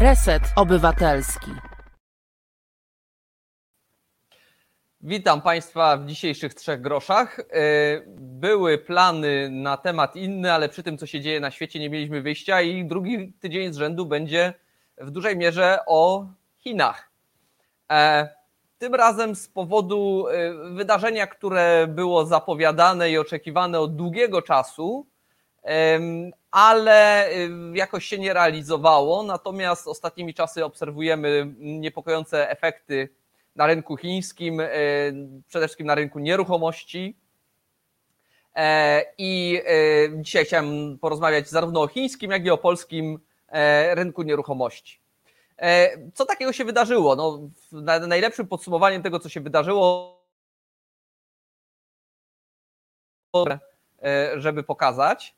Reset Obywatelski. Witam Państwa w dzisiejszych trzech groszach. E, były plany na temat inny, ale przy tym, co się dzieje na świecie, nie mieliśmy wyjścia i drugi tydzień z rzędu będzie w dużej mierze o Chinach. E, tym razem z powodu e, wydarzenia, które było zapowiadane i oczekiwane od długiego czasu, ale jakoś się nie realizowało. Natomiast ostatnimi czasy obserwujemy niepokojące efekty na rynku chińskim, przede wszystkim na rynku nieruchomości. E, I dzisiaj chciałem porozmawiać zarówno o chińskim, jak i o polskim rynku nieruchomości. E, co takiego się wydarzyło? No, najlepszym podsumowaniem tego, co się wydarzyło, e, żeby pokazać,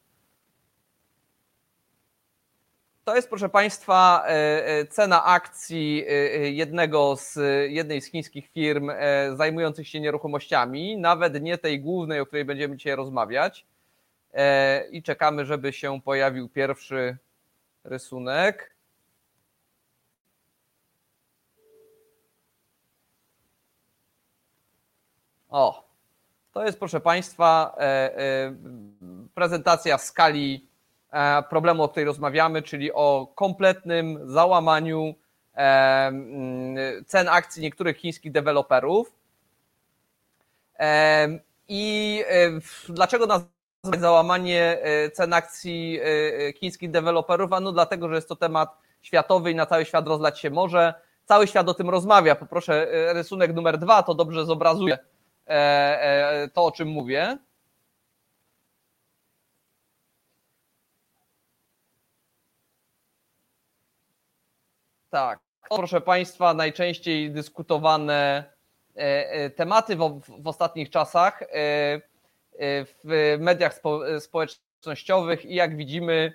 to jest, proszę Państwa, e, cena akcji jednego z, jednej z chińskich firm zajmujących się nieruchomościami, nawet nie tej głównej, o której będziemy dzisiaj rozmawiać. I czekamy, żeby się pojawił pierwszy rysunek. O, to jest, proszę Państwa, e, e, prezentacja skali e, problemu, o której rozmawiamy, czyli o kompletnym załamaniu mm, cen akcji niektórych chińskich deweloperów. I dlaczego nazwać załamanie cen akcji chińskich deweloperów? Ano dlatego, że jest to temat światowy i na cały świat rozlać się może. Cały świat o tym rozmawia. Poproszę rysunek numer dwa, to dobrze zobrazuje E, e, to, o czym mówię. Tak, proszę Państwa, najczęściej dyskutowane e, tematy w, w ostatnich czasach w mediach społecznościowych i jak widzimy,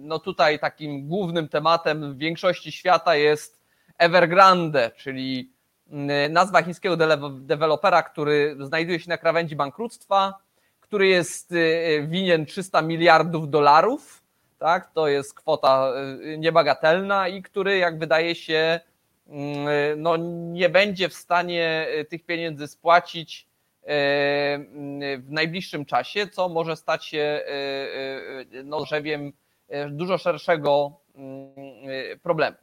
no tutaj takim głównym tematem w większości świata jest Evergrande, czyli nazwa chińskiego dewelopera, który znajduje się na krawędzi bankructwa, który jest winien 300 miliardów dolarów, tak, to jest kwota niebagatelna i który, jak wydaje się, no, nie będzie w stanie tych pieniędzy spłacić w najbliższym czasie, co może stać się no, drzewiem dużo szerszego problemu.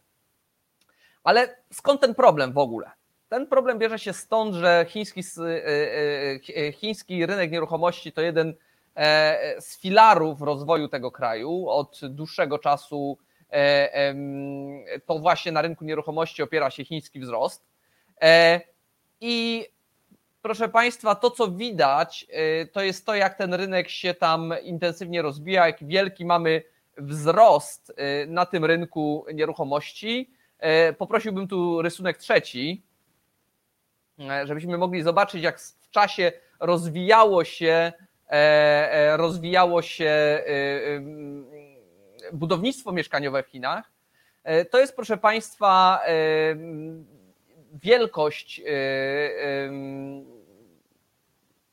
Ale skąd ten problem w ogóle? Ten problem bierze się stąd, że chiński, chiński rynek nieruchomości to jeden z filarów rozwoju tego kraju. Od dłuższego czasu to właśnie na rynku nieruchomości opiera się chiński wzrost. I proszę Państwa, to co widać, to jest to, jak ten rynek się tam intensywnie rozbija, jak wielki mamy wzrost na tym rynku nieruchomości. Poprosiłbym tu rysunek trzeci. E, żebyśmy mogli zobaczyć, jak w czasie rozwijało się, e, e, rozwijało się budownictwo mieszkaniowe w Chinach. To jest, proszę Państwa, wielkość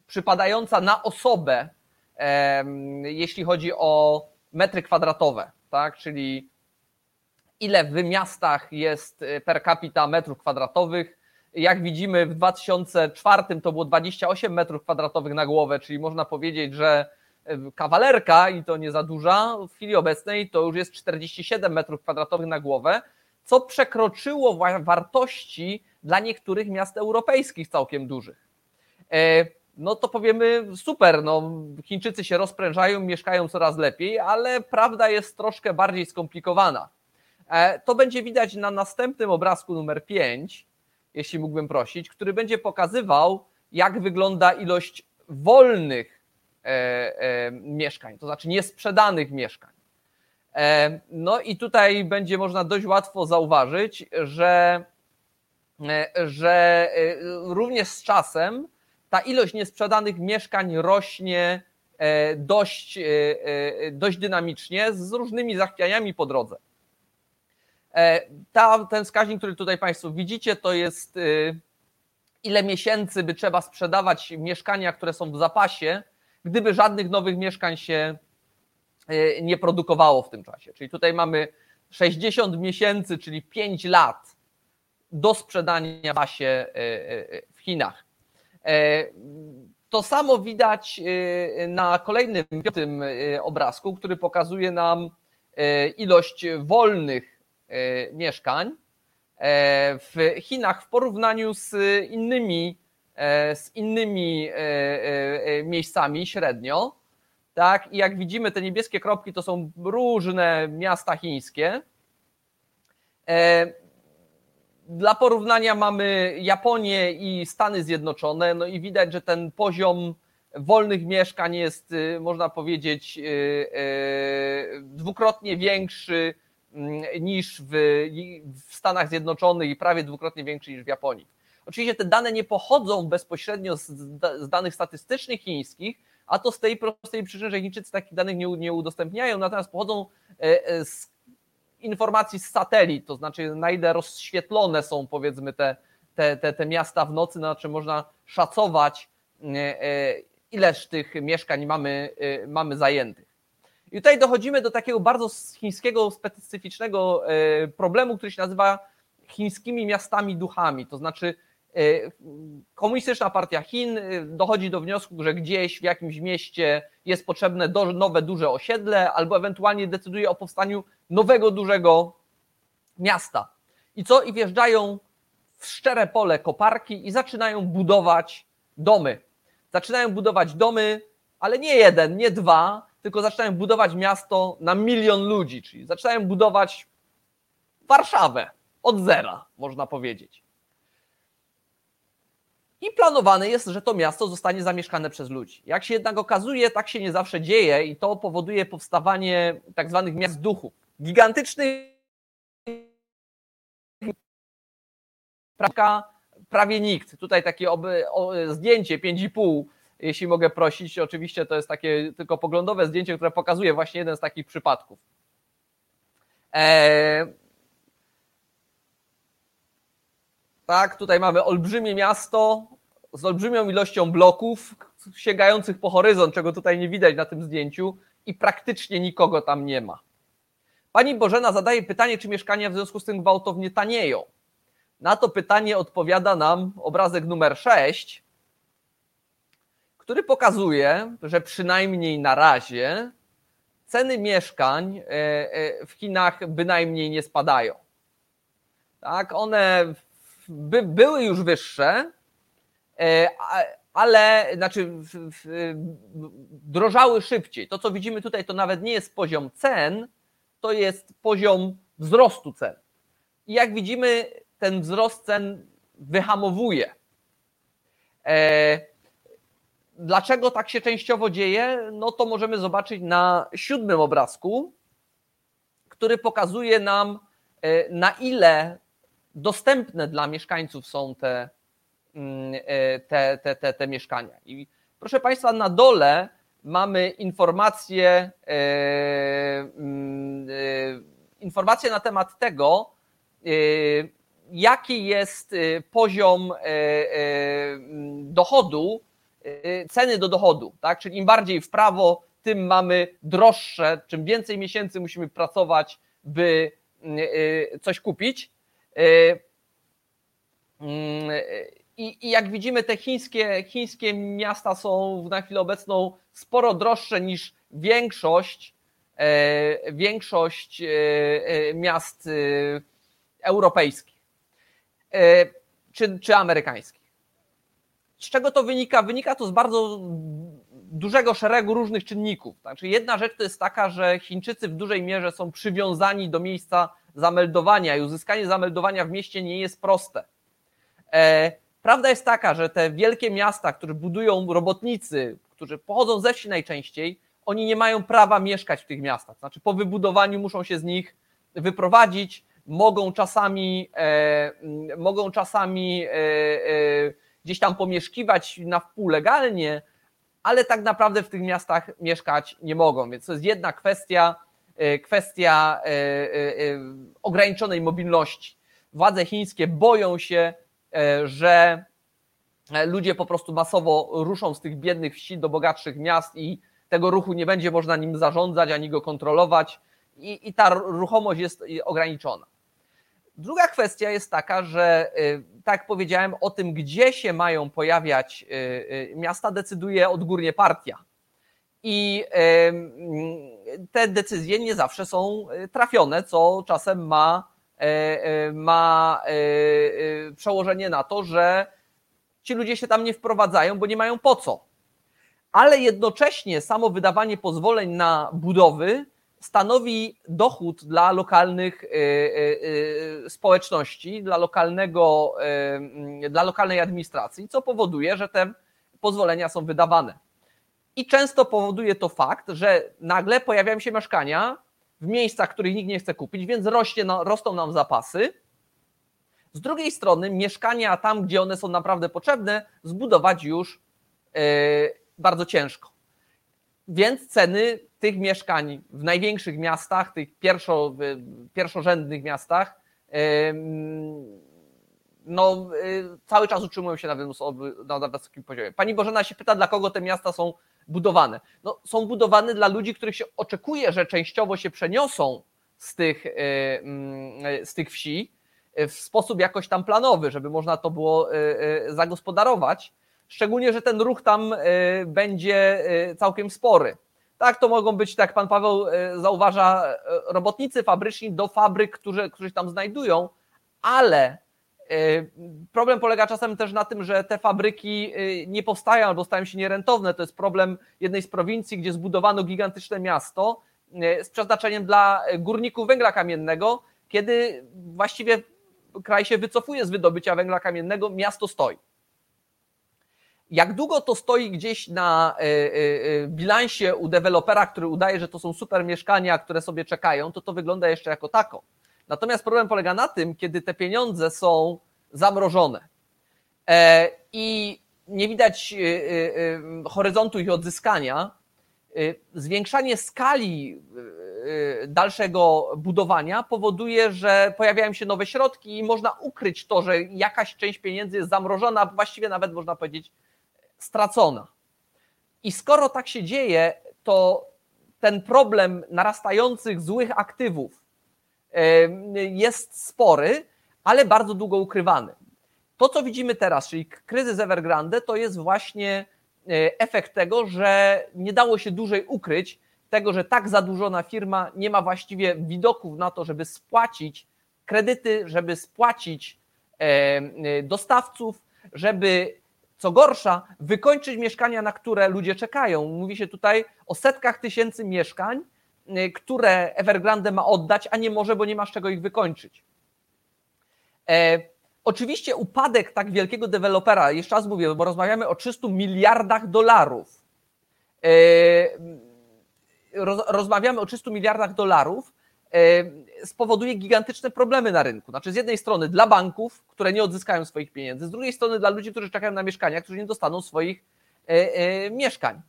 przypadająca na osobę, jeśli chodzi o metry kwadratowe, tak? czyli ile w miastach jest per capita metrów kwadratowych, jak widzimy, w 2004 to było 28 metrów kwadratowych na głowę, czyli można powiedzieć, że e, kawalerka, i to nie za duża, w chwili obecnej to już jest 47 metrów kwadratowych na głowę, co przekroczyło wartości dla niektórych miast europejskich całkiem dużych. E, no to powiemy super, no Chińczycy się rozprężają, mieszkają coraz lepiej, ale prawda jest troszkę bardziej skomplikowana. E, to będzie widać na następnym obrazku numer 5 jeśli mógłbym prosić, który będzie pokazywał, jak wygląda ilość wolnych e, e, mieszkań, to znaczy niesprzedanych mieszkań. E, no i tutaj będzie można dość łatwo zauważyć, że, że również z czasem ta ilość niesprzedanych mieszkań rośnie dość, dość dynamicznie z różnymi zachwianiami po drodze. E, ta, ten wskaźnik, który tutaj Państwo widzicie, to jest y, ile miesięcy by trzeba sprzedawać mieszkania, które są w zapasie, gdyby żadnych nowych mieszkań się y, nie produkowało w tym czasie. Czyli tutaj mamy 60 miesięcy, czyli 5 lat do sprzedania w masie w Chinach. To samo widać na kolejnym piątym obrazku, który pokazuje nam ilość wolnych mieszkań w Chinach w porównaniu z innymi, z innymi miejscami średnio. Tak? I jak widzimy, te niebieskie kropki to są różne miasta chińskie. Dla porównania mamy Japonię i Stany Zjednoczone, no i widać, że ten poziom wolnych mieszkań jest, można powiedzieć, dwukrotnie większy niż w, w Stanach Zjednoczonych i prawie dwukrotnie większy niż w Japonii. Oczywiście te dane nie pochodzą bezpośrednio z, z danych statystycznych chińskich, a to z tej prostej przyczyny, że Chińczycy takich danych nie, nie udostępniają, natomiast pochodzą e, z informacji z satelit, to znaczy na ile rozświetlone są powiedzmy te, te, te, te miasta w nocy, znaczy można szacować e, e, ileż tych mieszkań mamy, mamy zajętych. I tutaj dochodzimy do takiego bardzo chińskiego, specyficznego problemu, który się nazywa chińskimi miastami duchami. To znaczy, E, komunistyczna Partia Chin e, dochodzi do wniosku, że gdzieś w jakimś mieście jest potrzebne nowe duże osiedle, albo ewentualnie decyduje o powstaniu nowego dużego miasta. I co? I wjeżdżają w szczere pole koparki i zaczynają budować domy. Zaczynają budować domy, ale nie jeden, nie dwa, tylko zaczynają budować miasto na milion ludzi, czyli zaczynają budować Warszawę od zera, można powiedzieć. I planowane jest, że to miasto zostanie zamieszkane przez ludzi. Jak się jednak okazuje, tak się nie zawsze dzieje i to powoduje powstawanie tak zwanych miast duchów. Gigantycznych prawie nikt. Tutaj takie oby, o, zdjęcie 5,5, jeśli mogę prosić. Oczywiście to jest takie tylko poglądowe zdjęcie, które pokazuje właśnie jeden z takich przypadków. Eee, Tak, tutaj mamy olbrzymie miasto z olbrzymią ilością bloków sięgających po horyzont, czego tutaj nie widać na tym zdjęciu i praktycznie nikogo tam nie ma. Pani Bożena zadaje pytanie, czy mieszkania w związku z tym gwałtownie tanieją. Na to pytanie odpowiada nam obrazek numer 6, który pokazuje, że przynajmniej na razie ceny mieszkań e, e, w Chinach bynajmniej nie spadają. Tak, one by, były już wyższe, e, ale znaczy drożały szybciej. To, co widzimy tutaj, to nawet nie jest poziom cen, to jest poziom wzrostu cen. I jak widzimy, ten wzrost cen wyhamowuje. Dlaczego tak się częściowo dzieje? No to możemy zobaczyć na siódmym obrazku, który pokazuje nam, e, na ile dostępne dla mieszkańców są te, mm, e, te, te, te, te mieszkania. I proszę Państwa, na dole mamy informacje, e, mm, informacje na temat tego, jaki jest poziom dochodu, ceny do dochodu. Tak? Czyli im bardziej w prawo, tym mamy droższe, czym więcej miesięcy musimy pracować, by coś kupić. E, mm, I, I, jak widzimy, te chińskie, chińskie miasta są na chwilę obecną sporo droższe niż większość, e, większość e, miast europejskich czy, czy amerykańskich. Z czego to wynika? Wynika to z bardzo dużego szeregu różnych czynników. Znaczy jedna rzecz to jest taka, że Chińczycy w dużej mierze są przywiązani do miejsca zameldowania i uzyskanie zameldowania w mieście nie jest proste. E, prawda jest taka, że te wielkie miasta, które budują robotnicy, którzy pochodzą ze wsi najczęściej, oni nie mają prawa mieszkać w tych miastach. Znaczy, po wybudowaniu muszą się z nich wyprowadzić, mogą czasami, e, mogą czasami e, e, gdzieś tam pomieszkiwać na wpół legalnie, ale tak naprawdę w tych miastach mieszkać nie mogą. Więc to jest jedna kwestia, e, kwestia e, e, ograniczonej mobilności. Władze chińskie boją się, że ludzie po prostu masowo ruszą z tych biednych wsi do bogatszych miast i tego ruchu nie będzie można nim zarządzać ani go kontrolować i, i ta ruchomość jest ograniczona. Druga kwestia jest taka, że tak jak powiedziałem o tym, gdzie się mają pojawiać miasta, decyduje odgórnie partia. I te decyzje nie zawsze są trafione, co czasem ma, ma przełożenie na to, że ci ludzie się tam nie wprowadzają, bo nie mają po co. Ale jednocześnie samo wydawanie pozwoleń na budowy stanowi dochód dla lokalnych y, y, y, społeczności, dla, lokalnego, dla lokalnej administracji, co powoduje, że te pozwolenia są wydawane. I często powoduje to fakt, że nagle pojawiają się mieszkania w miejscach, których nikt nie chce kupić, więc rośnie, rosną nam zapasy z drugiej strony, mieszkania tam, gdzie one są naprawdę potrzebne, zbudować już e, bardzo ciężko. Więc ceny tych mieszkań w największych miastach, tych pierwszo, pierwszorzędnych miastach, no, e, cały czas utrzymują się na, na wysokim poziomie. Pani Bożena się pyta, dla kogo te miasta są budowane. No, są budowane dla ludzi, których się oczekuje, że częściowo się przeniosą z tych, z tych wsi, w sposób jakoś tam planowy, żeby można to było e, zagospodarować. Szczególnie, że ten ruch tam e, będzie całkiem spory. Tak, to mogą być, tak pan Paweł zauważa, robotnicy fabryczni do fabryk, którzy, którzy tam znajdują, ale problem polega czasem też na tym, że te fabryki nie powstają albo stają się nierentowne. To jest problem jednej z prowincji, gdzie zbudowano gigantyczne miasto z przeznaczeniem dla górników węgla kamiennego, kiedy właściwie kraj się wycofuje z wydobycia węgla kamiennego, miasto stoi. Jak długo to stoi gdzieś na e, e, e, bilansie u dewelopera, który udaje, że to są super mieszkania, które sobie czekają, to to wygląda jeszcze jako tako. Natomiast problem polega na tym, kiedy te pieniądze są zamrożone i nie widać horyzontu ich odzyskania, zwiększanie skali dalszego budowania powoduje, że pojawiają się nowe środki i można ukryć to, że jakaś część pieniędzy jest zamrożona, właściwie nawet można powiedzieć stracona. I skoro tak się dzieje, to ten problem narastających złych aktywów jest spory, ale bardzo długo ukrywany. To, co widzimy teraz, czyli kryzys Evergrande, to jest właśnie e, efekt tego, że nie dało się dłużej ukryć, tego, że tak zadłużona firma nie ma właściwie widoków na to, żeby spłacić kredyty, żeby spłacić e, dostawców, żeby co gorsza, wykończyć mieszkania, na które ludzie czekają. Mówi się tutaj o setkach tysięcy mieszkań, e, które Evergrande ma oddać, a nie może, bo nie ma z czego ich wykończyć. E, oczywiście upadek tak wielkiego dewelopera, jeszcze raz mówię, bo rozmawiamy o 300 miliardach dolarów roz, rozmawiamy o 300 miliardach dolarów, e, spowoduje gigantyczne problemy na rynku. Znaczy, z jednej strony dla banków, które nie odzyskają swoich pieniędzy, z drugiej strony dla ludzi, którzy czekają na mieszkania, którzy nie dostaną swoich e, e, mieszkań.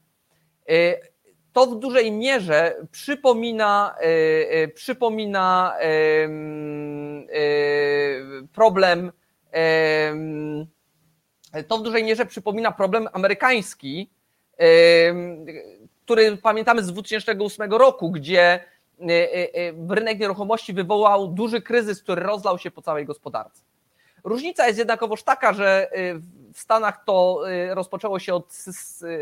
To w dużej mierze przypomina, przypomina problem, to w dużej mierze przypomina problem amerykański, który pamiętamy z 2008 roku, gdzie rynek nieruchomości wywołał duży kryzys, który rozlał się po całej gospodarce. Różnica jest jednakowoż taka, że w Stanach to rozpoczęło się od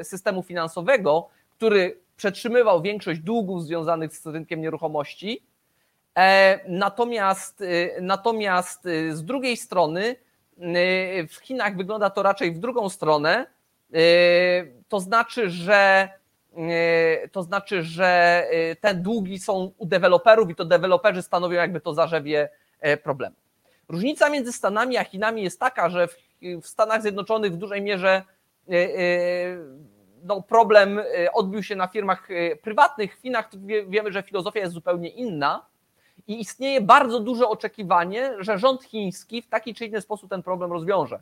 systemu finansowego, który przetrzymywał większość długów związanych z rynkiem nieruchomości. Natomiast, natomiast z drugiej strony w Chinach wygląda to raczej w drugą stronę. To znaczy, że E, to znaczy, że e, te długi są u deweloperów i to deweloperzy stanowią jakby to zarzewie e, problemu. Różnica między Stanami a Chinami jest taka, że w Stanach Zjednoczonych w dużej mierze no, problem odbił się na firmach prywatnych. W Chinach wiemy, że filozofia jest zupełnie inna i istnieje bardzo duże oczekiwanie, że rząd chiński w taki czy inny sposób ten problem rozwiąże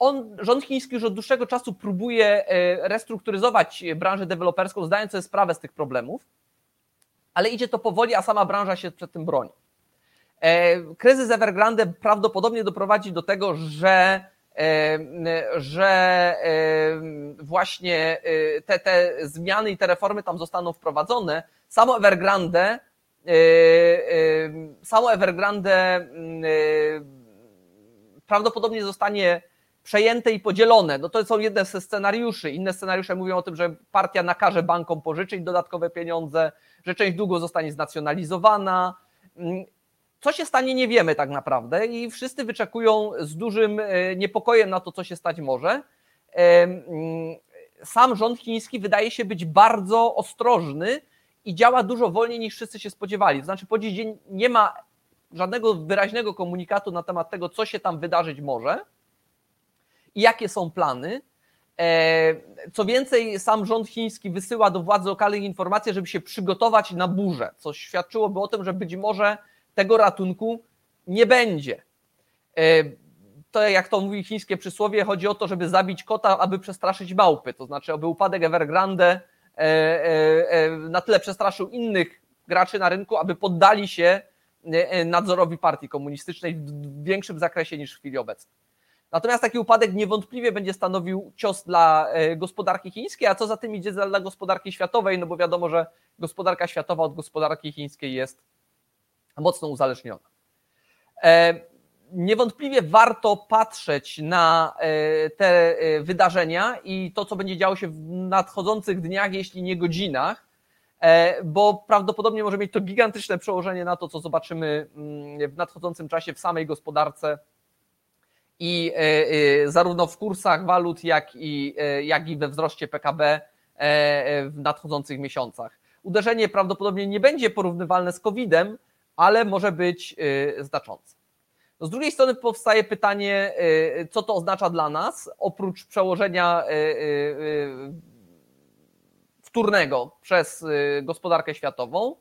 on, rząd chiński już od dłuższego czasu próbuje e, restrukturyzować branżę deweloperską, zdając sobie sprawę z tych problemów, ale idzie to powoli, a sama branża się przed tym broni. E, kryzys Evergrande prawdopodobnie doprowadzi do tego, że że właśnie te, te zmiany i te reformy tam zostaną wprowadzone, samo Evergrande, samo Evergrande prawdopodobnie zostanie przejęte i podzielone. No to są jedne ze scenariuszy. Inne scenariusze mówią o tym, że partia nakaże bankom pożyczyć dodatkowe pieniądze, że część długu zostanie znacjonalizowana. Co się stanie, nie wiemy tak naprawdę i wszyscy wyczekują z dużym e, niepokojem na to, co się stać może. E, mm, sam rząd chiński wydaje się być bardzo ostrożny i działa dużo wolniej niż wszyscy się spodziewali. To znaczy, po dziś dzień nie ma żadnego wyraźnego komunikatu na temat tego, co się tam wydarzyć może i jakie są plany. E, co więcej, sam rząd chiński wysyła do władz lokalnych informacje, żeby się przygotować na burzę, co świadczyłoby o tym, że być może tego ratunku nie będzie. E, to jak to mówi chińskie przysłowie, chodzi o to, żeby zabić kota, aby przestraszyć małpy. To znaczy, aby upadek Evergrande e, na tyle przestraszył innych graczy na rynku, aby poddali się nadzorowi partii komunistycznej w większym zakresie niż w chwili obecnej. Natomiast taki upadek niewątpliwie będzie stanowił cios dla e, gospodarki chińskiej, a co za tym idzie dla gospodarki światowej, no bo wiadomo, że gospodarka światowa od gospodarki chińskiej jest mocno uzależniona. E, niewątpliwie warto patrzeć na e, te wydarzenia i to, co będzie działo się w nadchodzących dniach, jeśli nie godzinach, bo prawdopodobnie może mieć to gigantyczne przełożenie na to, co zobaczymy mm, w nadchodzącym czasie w samej gospodarce i e, e, zarówno w kursach walut, jak i, e, jak i we wzroście PKB w nadchodzących miesiącach. Uderzenie prawdopodobnie nie będzie porównywalne z COVID-em, ale może być znaczące. No z drugiej strony powstaje pytanie, co to oznacza dla nas, oprócz przełożenia wtórnego przez gospodarkę światową,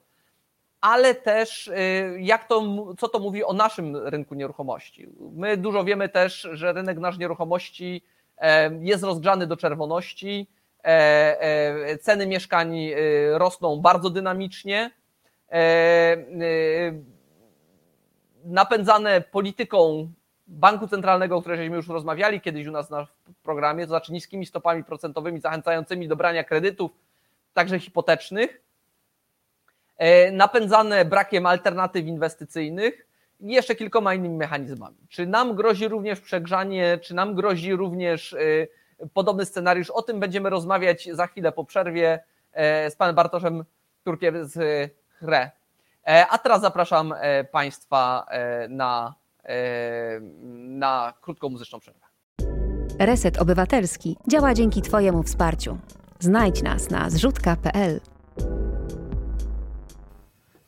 ale też y, jak to, co to mówi o naszym rynku nieruchomości. My dużo wiemy też, że rynek nasz nieruchomości e, jest rozgrzany do czerwoności, e, e, ceny mieszkań y, rosną bardzo dynamicznie, y, napędzane polityką Banku Centralnego, o której żeśmy już rozmawiali kiedyś u nas na programie, to znaczy niskimi stopami procentowymi zachęcającymi do brania kredytów, także hipotecznych, E, napędzane brakiem alternatyw inwestycyjnych i jeszcze kilkoma innymi mechanizmami. Czy nam grozi również przegrzanie, czy nam grozi również e, podobny scenariusz? O tym będziemy rozmawiać za chwilę po przerwie e, z panem Bartoszem Turkiem z HRE. A teraz zapraszam Państwa na, na krótką muzyczną przerwę. Reset Obywatelski działa dzięki Twojemu wsparciu. Znajdź nas na zrzutka.pl.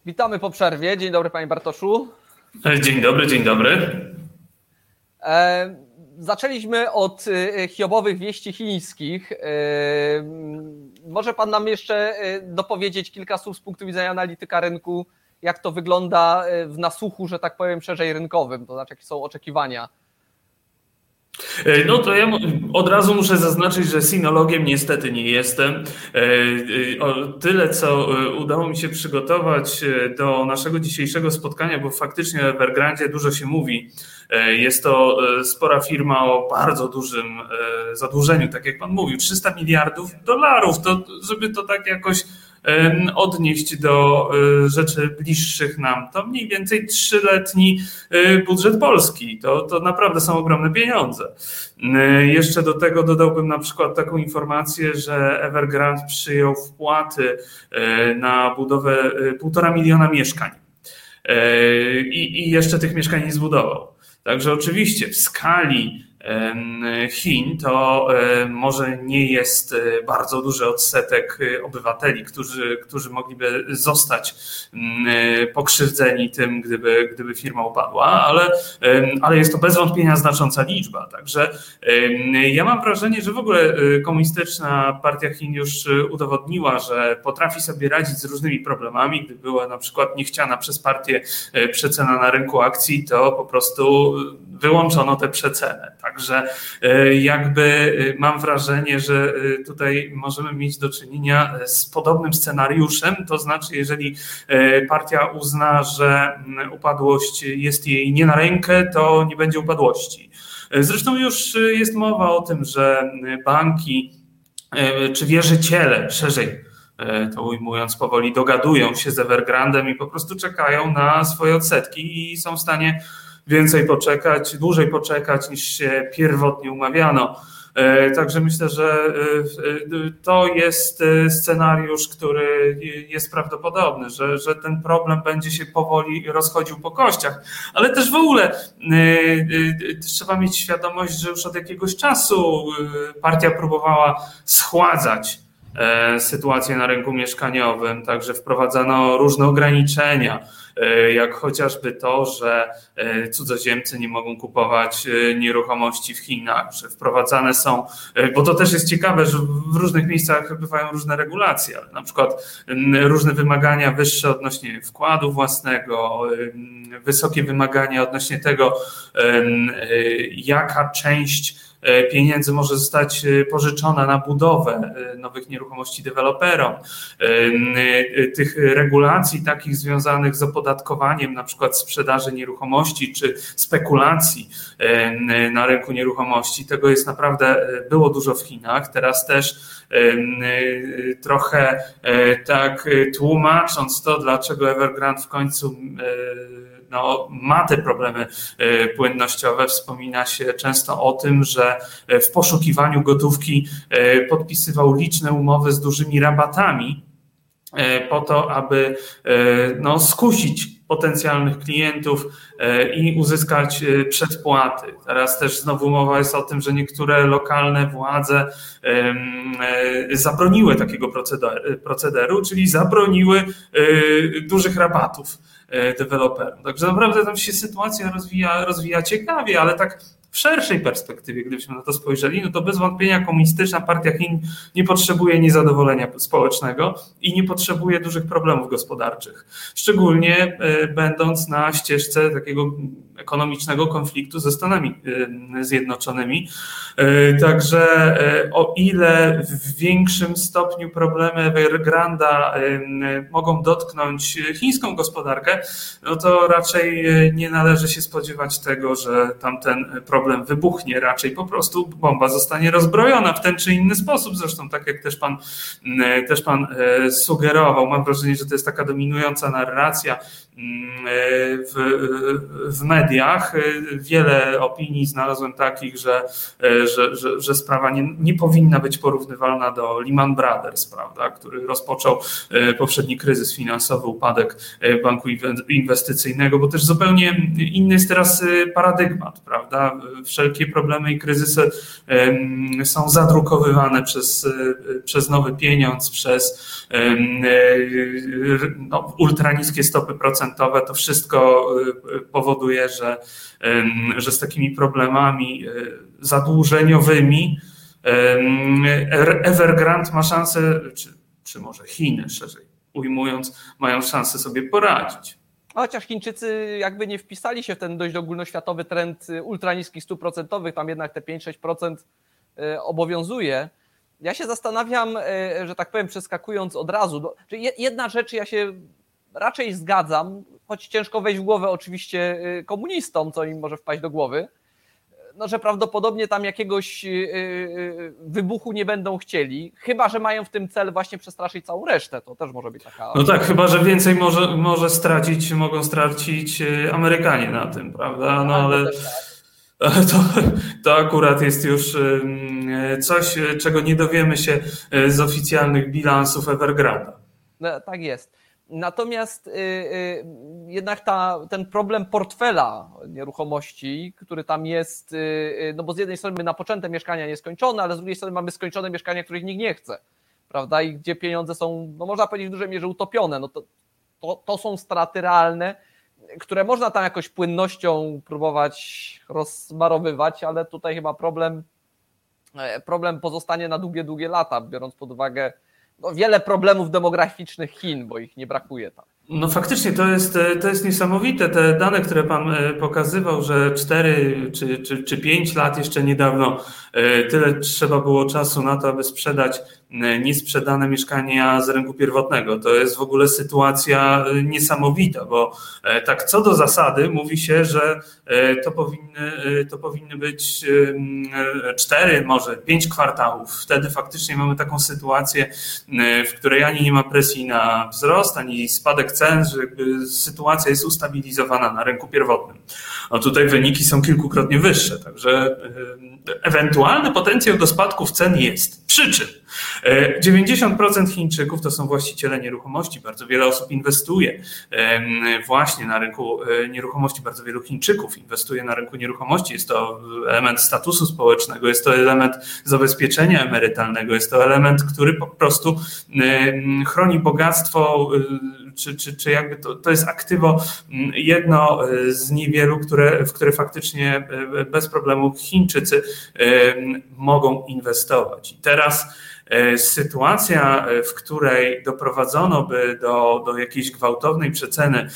Witamy po przerwie. Dzień dobry, panie Bartoszu. Dzień dobry, dzień dobry. E, zaczęliśmy od e, hiobowych wieści chińskich. E, może pan nam jeszcze e, dopowiedzieć kilka słów z punktu widzenia analityka rynku, jak to wygląda e, w nasłuchu, że tak powiem, szerzej rynkowym, to znaczy jakie są oczekiwania E, no to ja od razu muszę zaznaczyć, że sinologiem niestety nie jestem. E, e, tyle, co udało mi się przygotować do naszego dzisiejszego spotkania, bo faktycznie o Evergrandzie dużo się mówi. Jest to spora firma o bardzo dużym zadłużeniu, tak jak Pan mówił, 300 miliardów dolarów. To, żeby to tak jakoś odnieść do e, rzeczy bliższych nam. To mniej więcej trzyletni e, budżet Polski. To, to naprawdę są ogromne pieniądze. E, jeszcze do tego dodałbym na przykład taką informację, że Evergrande przyjął wpłaty na budowę półtora miliona mieszkań. I, I jeszcze tych mieszkań nie zbudował. Także oczywiście w skali Chin, to może nie jest e, bardzo duży odsetek e, obywateli, którzy, którzy mogliby zostać e, pokrzywdzeni tym, gdyby, gdyby firma upadła, ale, ale jest to bez wątpienia znacząca liczba. Także ja mam wrażenie, że w ogóle komunistyczna partia Chin już udowodniła, że potrafi sobie radzić z różnymi problemami. Gdy była na przykład niechciana przez partię przecena na rynku akcji, to po prostu wyłączono tę przecenę. Także e, jakby e, mam wrażenie, że e, tutaj możemy mieć do czynienia z podobnym scenariuszem, to znaczy jeżeli partia uzna, że upadłość jest jej nie na rękę, to nie będzie upadłości. Zresztą już jest mowa o tym, że banki czy wierzyciele szerzej to ujmując powoli, dogadują się z Evergrandem i po prostu czekają na swoje odsetki i są w stanie więcej poczekać, dłużej poczekać niż się pierwotnie umawiano. E, także myślę, że e, e, to jest scenariusz, który jest prawdopodobny, że, że ten problem będzie się powoli rozchodził po kościach. Ale też w ogóle trzeba mieć świadomość, że już od jakiegoś czasu partia próbowała schładzać sytuację na rynku mieszkaniowym, także wprowadzano różne ograniczenia jak chociażby to, że e, cudzoziemcy nie mogą kupować e, nieruchomości w Chinach, że wprowadzane są, bo to też jest ciekawe, że w różnych miejscach bywają różne regulacje, ale na przykład różne wymagania wyższe odnośnie wkładu własnego, wysokie wymagania odnośnie tego, jaka część E, pieniędzy może zostać e, pożyczona na budowę e, nowych nieruchomości deweloperom. Tych regulacji takich związanych z opodatkowaniem na przykład sprzedaży nieruchomości czy spekulacji na rynku nieruchomości, tego jest naprawdę było dużo w Chinach. Teraz też trochę tak tłumacząc to, dlaczego Evergrande w końcu no, ma te problemy e, płynnościowe. Wspomina się często o tym, że e, w poszukiwaniu gotówki e, podpisywał liczne umowy z dużymi rabatami po to, aby no, skusić potencjalnych klientów i uzyskać przedpłaty. Teraz też znowu mowa jest o tym, że niektóre lokalne władze zabroniły takiego procederu, czyli zabroniły dużych rabatów deweloperom. Także naprawdę tam się sytuacja rozwija, rozwija ciekawie, ale tak w szerszej perspektywie, gdybyśmy na to spojrzeli, no to bez wątpienia komunistyczna partia Chin nie potrzebuje niezadowolenia społecznego i nie potrzebuje dużych problemów gospodarczych. Szczególnie e, będąc na ścieżce takiego ekonomicznego konfliktu ze Stanami e, Zjednoczonymi. Także o ile w większym stopniu problemy Evergranda mogą dotknąć chińską gospodarkę, no to raczej nie należy się spodziewać tego, że tamten problem problem wybuchnie, raczej po prostu bomba zostanie rozbrojona w ten czy inny sposób. Zresztą tak jak też pan, mm, też pan e, sugerował, mam wrażenie, że to jest taka dominująca narracja e, w, w mediach. E, wiele opinii znalazłem takich, że, że, że, że sprawa nie, nie powinna być porównywalna do Lehman Brothers, prawda, który rozpoczął poprzedni kryzys finansowy, upadek banku inwestycyjnego, bo też zupełnie inny jest teraz paradygmat, prawda? wszelkie problemy i kryzysy są zadrukowywane przez, e, przez nowy pieniądz, przez e, no, ultraniskie stopy procentowe. To wszystko e, powoduje, że, że z takimi problemami zadłużeniowymi Evergrande ma szansę, czy, czy może Chiny szerzej ujmując, mają szansę sobie poradzić. Chociaż Chińczycy jakby nie wpisali się w ten dość ogólnoświatowy trend y, ultraniskich stóp procentowych, tam jednak te 5-6% y, obowiązuje. Ja się zastanawiam, y, że tak powiem, przeskakując od razu. Jedna rzecz, ja się raczej zgadzam, choć ciężko wejść w głowę oczywiście komunistom, co im może wpaść do głowy, no, że prawdopodobnie tam jakiegoś y, y, y, wybuchu nie będą chcieli, chyba że mają w tym cel właśnie przestraszyć całą resztę. To też może być taka. No tak, chyba że więcej może, może stracić, mogą stracić Amerykanie na tym, prawda? No ale. Tak. To, to akurat jest już coś, czego nie dowiemy się z oficjalnych bilansów Evergranda. No, tak jest. Natomiast y, y, jednak ta, ten problem portfela nieruchomości, który tam jest, y, no bo z jednej strony mamy napoczęte mieszkania nieskończone, ale z drugiej strony mamy skończone mieszkania, których nikt nie chce, prawda? I gdzie pieniądze są, no można powiedzieć w dużej mierze utopione, no to, to, to są straty realne, które można tam jakoś płynnością próbować rozmarowywać, ale tutaj chyba problem, e, problem pozostanie na długie, długie lata, biorąc pod uwagę no, wiele problemów demograficznych Chin, bo ich nie brakuje tam. No faktycznie to jest, to jest niesamowite. Te dane, które Pan e, pokazywał, że 4 czy, czy, czy 5 lat jeszcze niedawno e, tyle trzeba było czasu na to, aby sprzedać e, niesprzedane mieszkania z rynku pierwotnego. To jest w ogóle sytuacja niesamowita, bo tak co do zasady mówi się, że to powinny, to powinny być 4, może 5 kwartałów. Wtedy faktycznie mamy taką sytuację, w której ani nie ma presji na wzrost, ani spadek cen, że jakby sytuacja jest ustabilizowana na rynku pierwotnym. A tutaj wyniki są kilkukrotnie wyższe, także ewentualny potencjał do spadków cen jest. Przy czym 90% Chińczyków to są właściciele nieruchomości. Bardzo wiele osób inwestuje właśnie na rynku e, nieruchomości. Bardzo wielu Chińczyków inwestuje na rynku nieruchomości. Jest to element statusu społecznego, jest to element zabezpieczenia emerytalnego, jest to element, który po prostu chroni bogactwo e, czy, czy, czy jakby to, to jest aktywo jedno e, z niewielu, które, w które faktycznie bez problemu Chińczycy mogą inwestować. I teraz sytuacja, w której doprowadzono by do, do jakiejś gwałtownej przeceny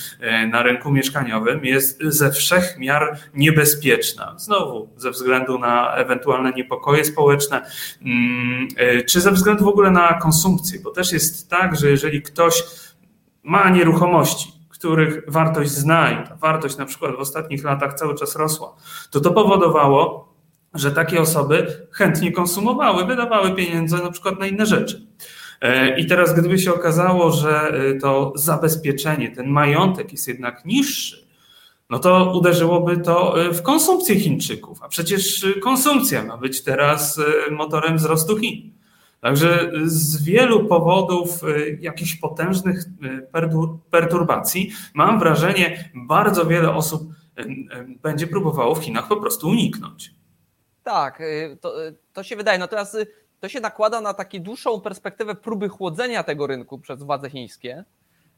na rynku mieszkaniowym jest ze wszech miar niebezpieczna. Znowu ze względu na ewentualne niepokoje społeczne, mm, czy ze względu w ogóle na konsumpcję, bo też jest tak, że jeżeli ktoś ma nieruchomości, których wartość zna i ta wartość na przykład w ostatnich latach cały czas rosła, to to powodowało, że takie osoby chętnie konsumowały, wydawały pieniądze na przykład na inne rzeczy. E, I teraz, gdyby się okazało, że e, to zabezpieczenie, ten majątek jest jednak niższy, no to uderzyłoby to e, w konsumpcję Chińczyków, a przecież konsumpcja ma być teraz motorem wzrostu Chin. Także z wielu powodów jakichś potężnych perturbacji, mam wrażenie, bardzo wiele osób będzie próbowało w Chinach po prostu uniknąć. Tak, y, to, y, to się wydaje. Natomiast y, to się nakłada na taką dłuższą perspektywę próby chłodzenia tego rynku przez władze chińskie.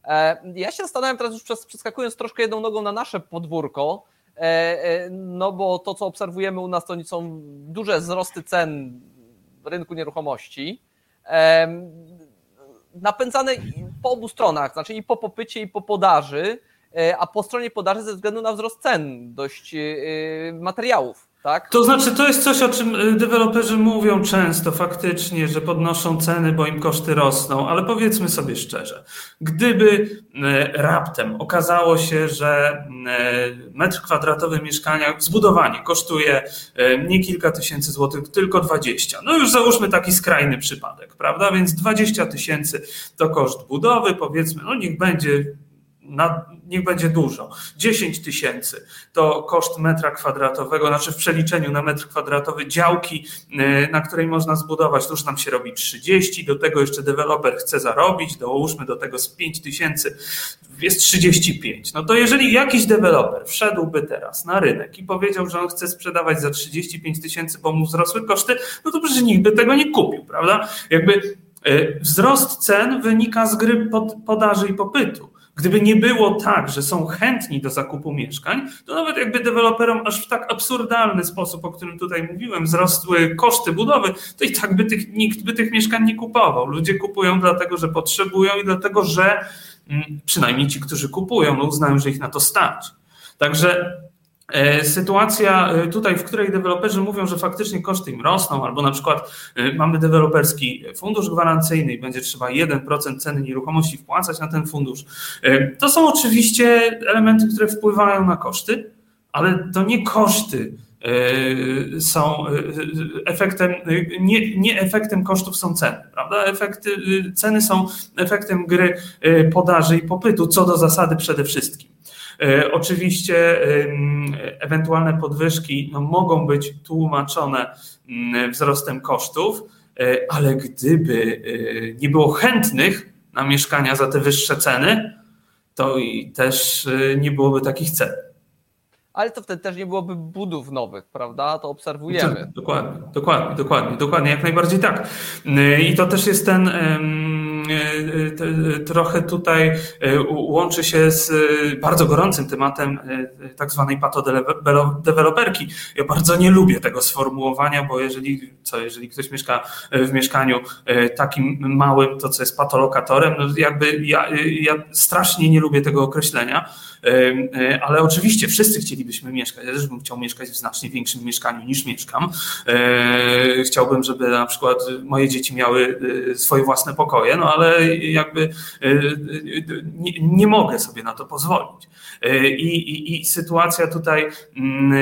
E, ja się zastanawiam teraz już przeskakując troszkę jedną nogą na nasze podwórko, e, e, no bo to, co obserwujemy u nas, to są duże wzrosty cen rynku nieruchomości, napędzane po obu stronach, znaczy i po popycie, i po podaży, a po stronie podaży ze względu na wzrost cen dość materiałów tak? To znaczy, to jest coś, o czym y, deweloperzy mówią często faktycznie, że podnoszą ceny, bo im koszty rosną, ale powiedzmy sobie szczerze, gdyby y, raptem okazało się, że y, metr kwadratowy mieszkania, zbudowanie kosztuje nie kilka tysięcy złotych, tylko 20. No już załóżmy taki skrajny przypadek, prawda? Więc 20 tysięcy to koszt budowy, powiedzmy, no niech będzie na, niech będzie dużo. 10 tysięcy to koszt metra kwadratowego, znaczy w przeliczeniu na metr kwadratowy działki, y, na której można zbudować, już nam się robi 30, do tego jeszcze deweloper chce zarobić, dołóżmy do tego z 5 tysięcy, jest 35. No to jeżeli jakiś deweloper wszedłby teraz na rynek i powiedział, że on chce sprzedawać za 35 tysięcy, bo mu wzrosły koszty, no to przecież nikt by tego nie kupił, prawda? Jakby y, wzrost cen wynika z gry podaży i popytu. Gdyby nie było tak, że są chętni do zakupu mieszkań, to nawet jakby deweloperom aż w tak absurdalny sposób, o którym tutaj mówiłem, wzrosły koszty budowy, to i tak by tych, nikt by tych mieszkań nie kupował. Ludzie kupują dlatego, że potrzebują i dlatego, że mm, przynajmniej ci, którzy kupują, no uznają, że ich na to stać. Także sytuacja e, tutaj, w której deweloperzy mówią, że faktycznie koszty im rosną, albo na przykład e, mamy deweloperski fundusz gwarancyjny i będzie trzeba 1% ceny nieruchomości wpłacać na ten fundusz. To są oczywiście elementy, które wpływają na koszty, ale to nie koszty są efektem, nie, nie efektem kosztów są ceny, prawda? Efekty, ceny są efektem gry podaży i popytu, co do zasady przede wszystkim. E, oczywiście ewentualne podwyżki no, mogą być tłumaczone mm, wzrostem kosztów, e, ale gdyby e, nie było chętnych na mieszkania za te wyższe ceny, to i też nie byłoby takich cen. Ale to wtedy też nie byłoby budów nowych, prawda? To obserwujemy. Dokładnie, dokładnie, dokładnie, dokładnie, jak najbardziej tak. I to też jest ten trochę tutaj łączy się z bardzo gorącym tematem tak zwanej patodeweloperki. Ja bardzo nie lubię tego sformułowania, bo jeżeli, co, jeżeli ktoś mieszka w mieszkaniu takim małym, to co jest patolokatorem, no jakby ja, ja strasznie nie lubię tego określenia, ale oczywiście wszyscy chcielibyśmy mieszkać. Ja też bym chciał mieszkać w znacznie większym mieszkaniu niż mieszkam. Chciałbym, żeby na przykład moje dzieci miały swoje własne pokoje, no ale jakby nie, nie mogę sobie na to pozwolić. I, i, I, sytuacja tutaj mm,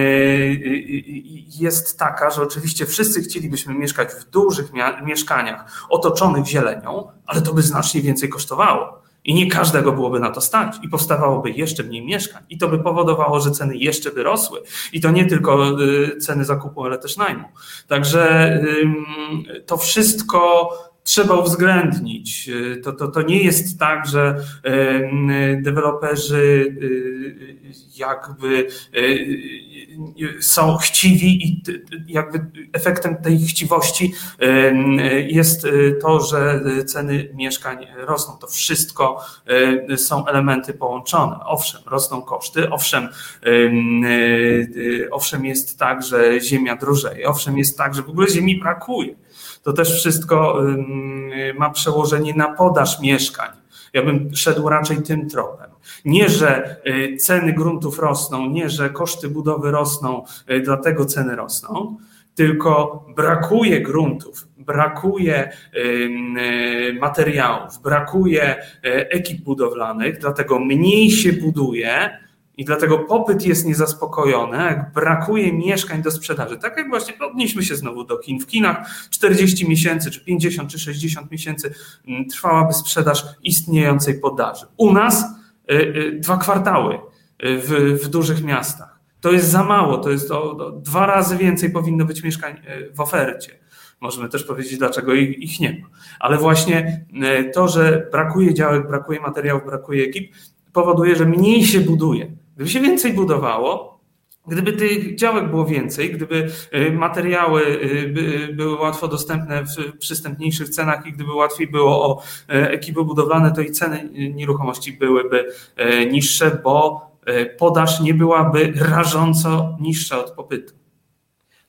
jest taka, że oczywiście wszyscy chcielibyśmy mieszkać w dużych mieszkaniach otoczonych zielenią, ale to by znacznie więcej kosztowało. I nie każdego byłoby na to stać i powstawałoby jeszcze mniej mieszkań. I to by powodowało, że ceny jeszcze by rosły. I to nie tylko y, ceny zakupu, ale też najmu. Także to wszystko trzeba uwzględnić. Y, to, to, to nie jest tak, że deweloperzy y, jakby są chciwi i jakby efektem tej chciwości jest to, że ceny mieszkań rosną. To wszystko są elementy połączone. Owszem, rosną koszty, owszem, owszem jest tak, że ziemia drożeje, owszem jest tak, że w ogóle ziemi brakuje. To też wszystko ma przełożenie na podaż mieszkań. Ja bym szedł raczej tym tropem. Nie, że y, ceny gruntów rosną, nie, że koszty budowy rosną, y, dlatego ceny rosną, tylko brakuje gruntów, brakuje y, materiałów, brakuje ekip budowlanych, dlatego mniej się buduje, i dlatego popyt jest niezaspokojony, brakuje mieszkań do sprzedaży. Tak jak właśnie odnieśmy się znowu do kin. W kinach 40 miesięcy, czy 50, czy 60 miesięcy mm, trwałaby sprzedaż istniejącej podaży. U nas y, y, dwa kwartały y, w, w dużych miastach. To jest za mało, to jest o, dwa razy więcej powinno być mieszkań w ofercie. Możemy też powiedzieć, dlaczego ich, ich nie ma. Ale właśnie to, że brakuje działek, brakuje materiałów, brakuje ekip, powoduje, że mniej się buduje. Gdyby się więcej budowało, Gdyby tych działek było więcej, gdyby y, materiały y, były łatwo dostępne w przystępniejszych cenach i gdyby łatwiej było o ekipy budowlane, to i ceny nieruchomości byłyby niższe, bo podaż nie byłaby rażąco niższa od popytu.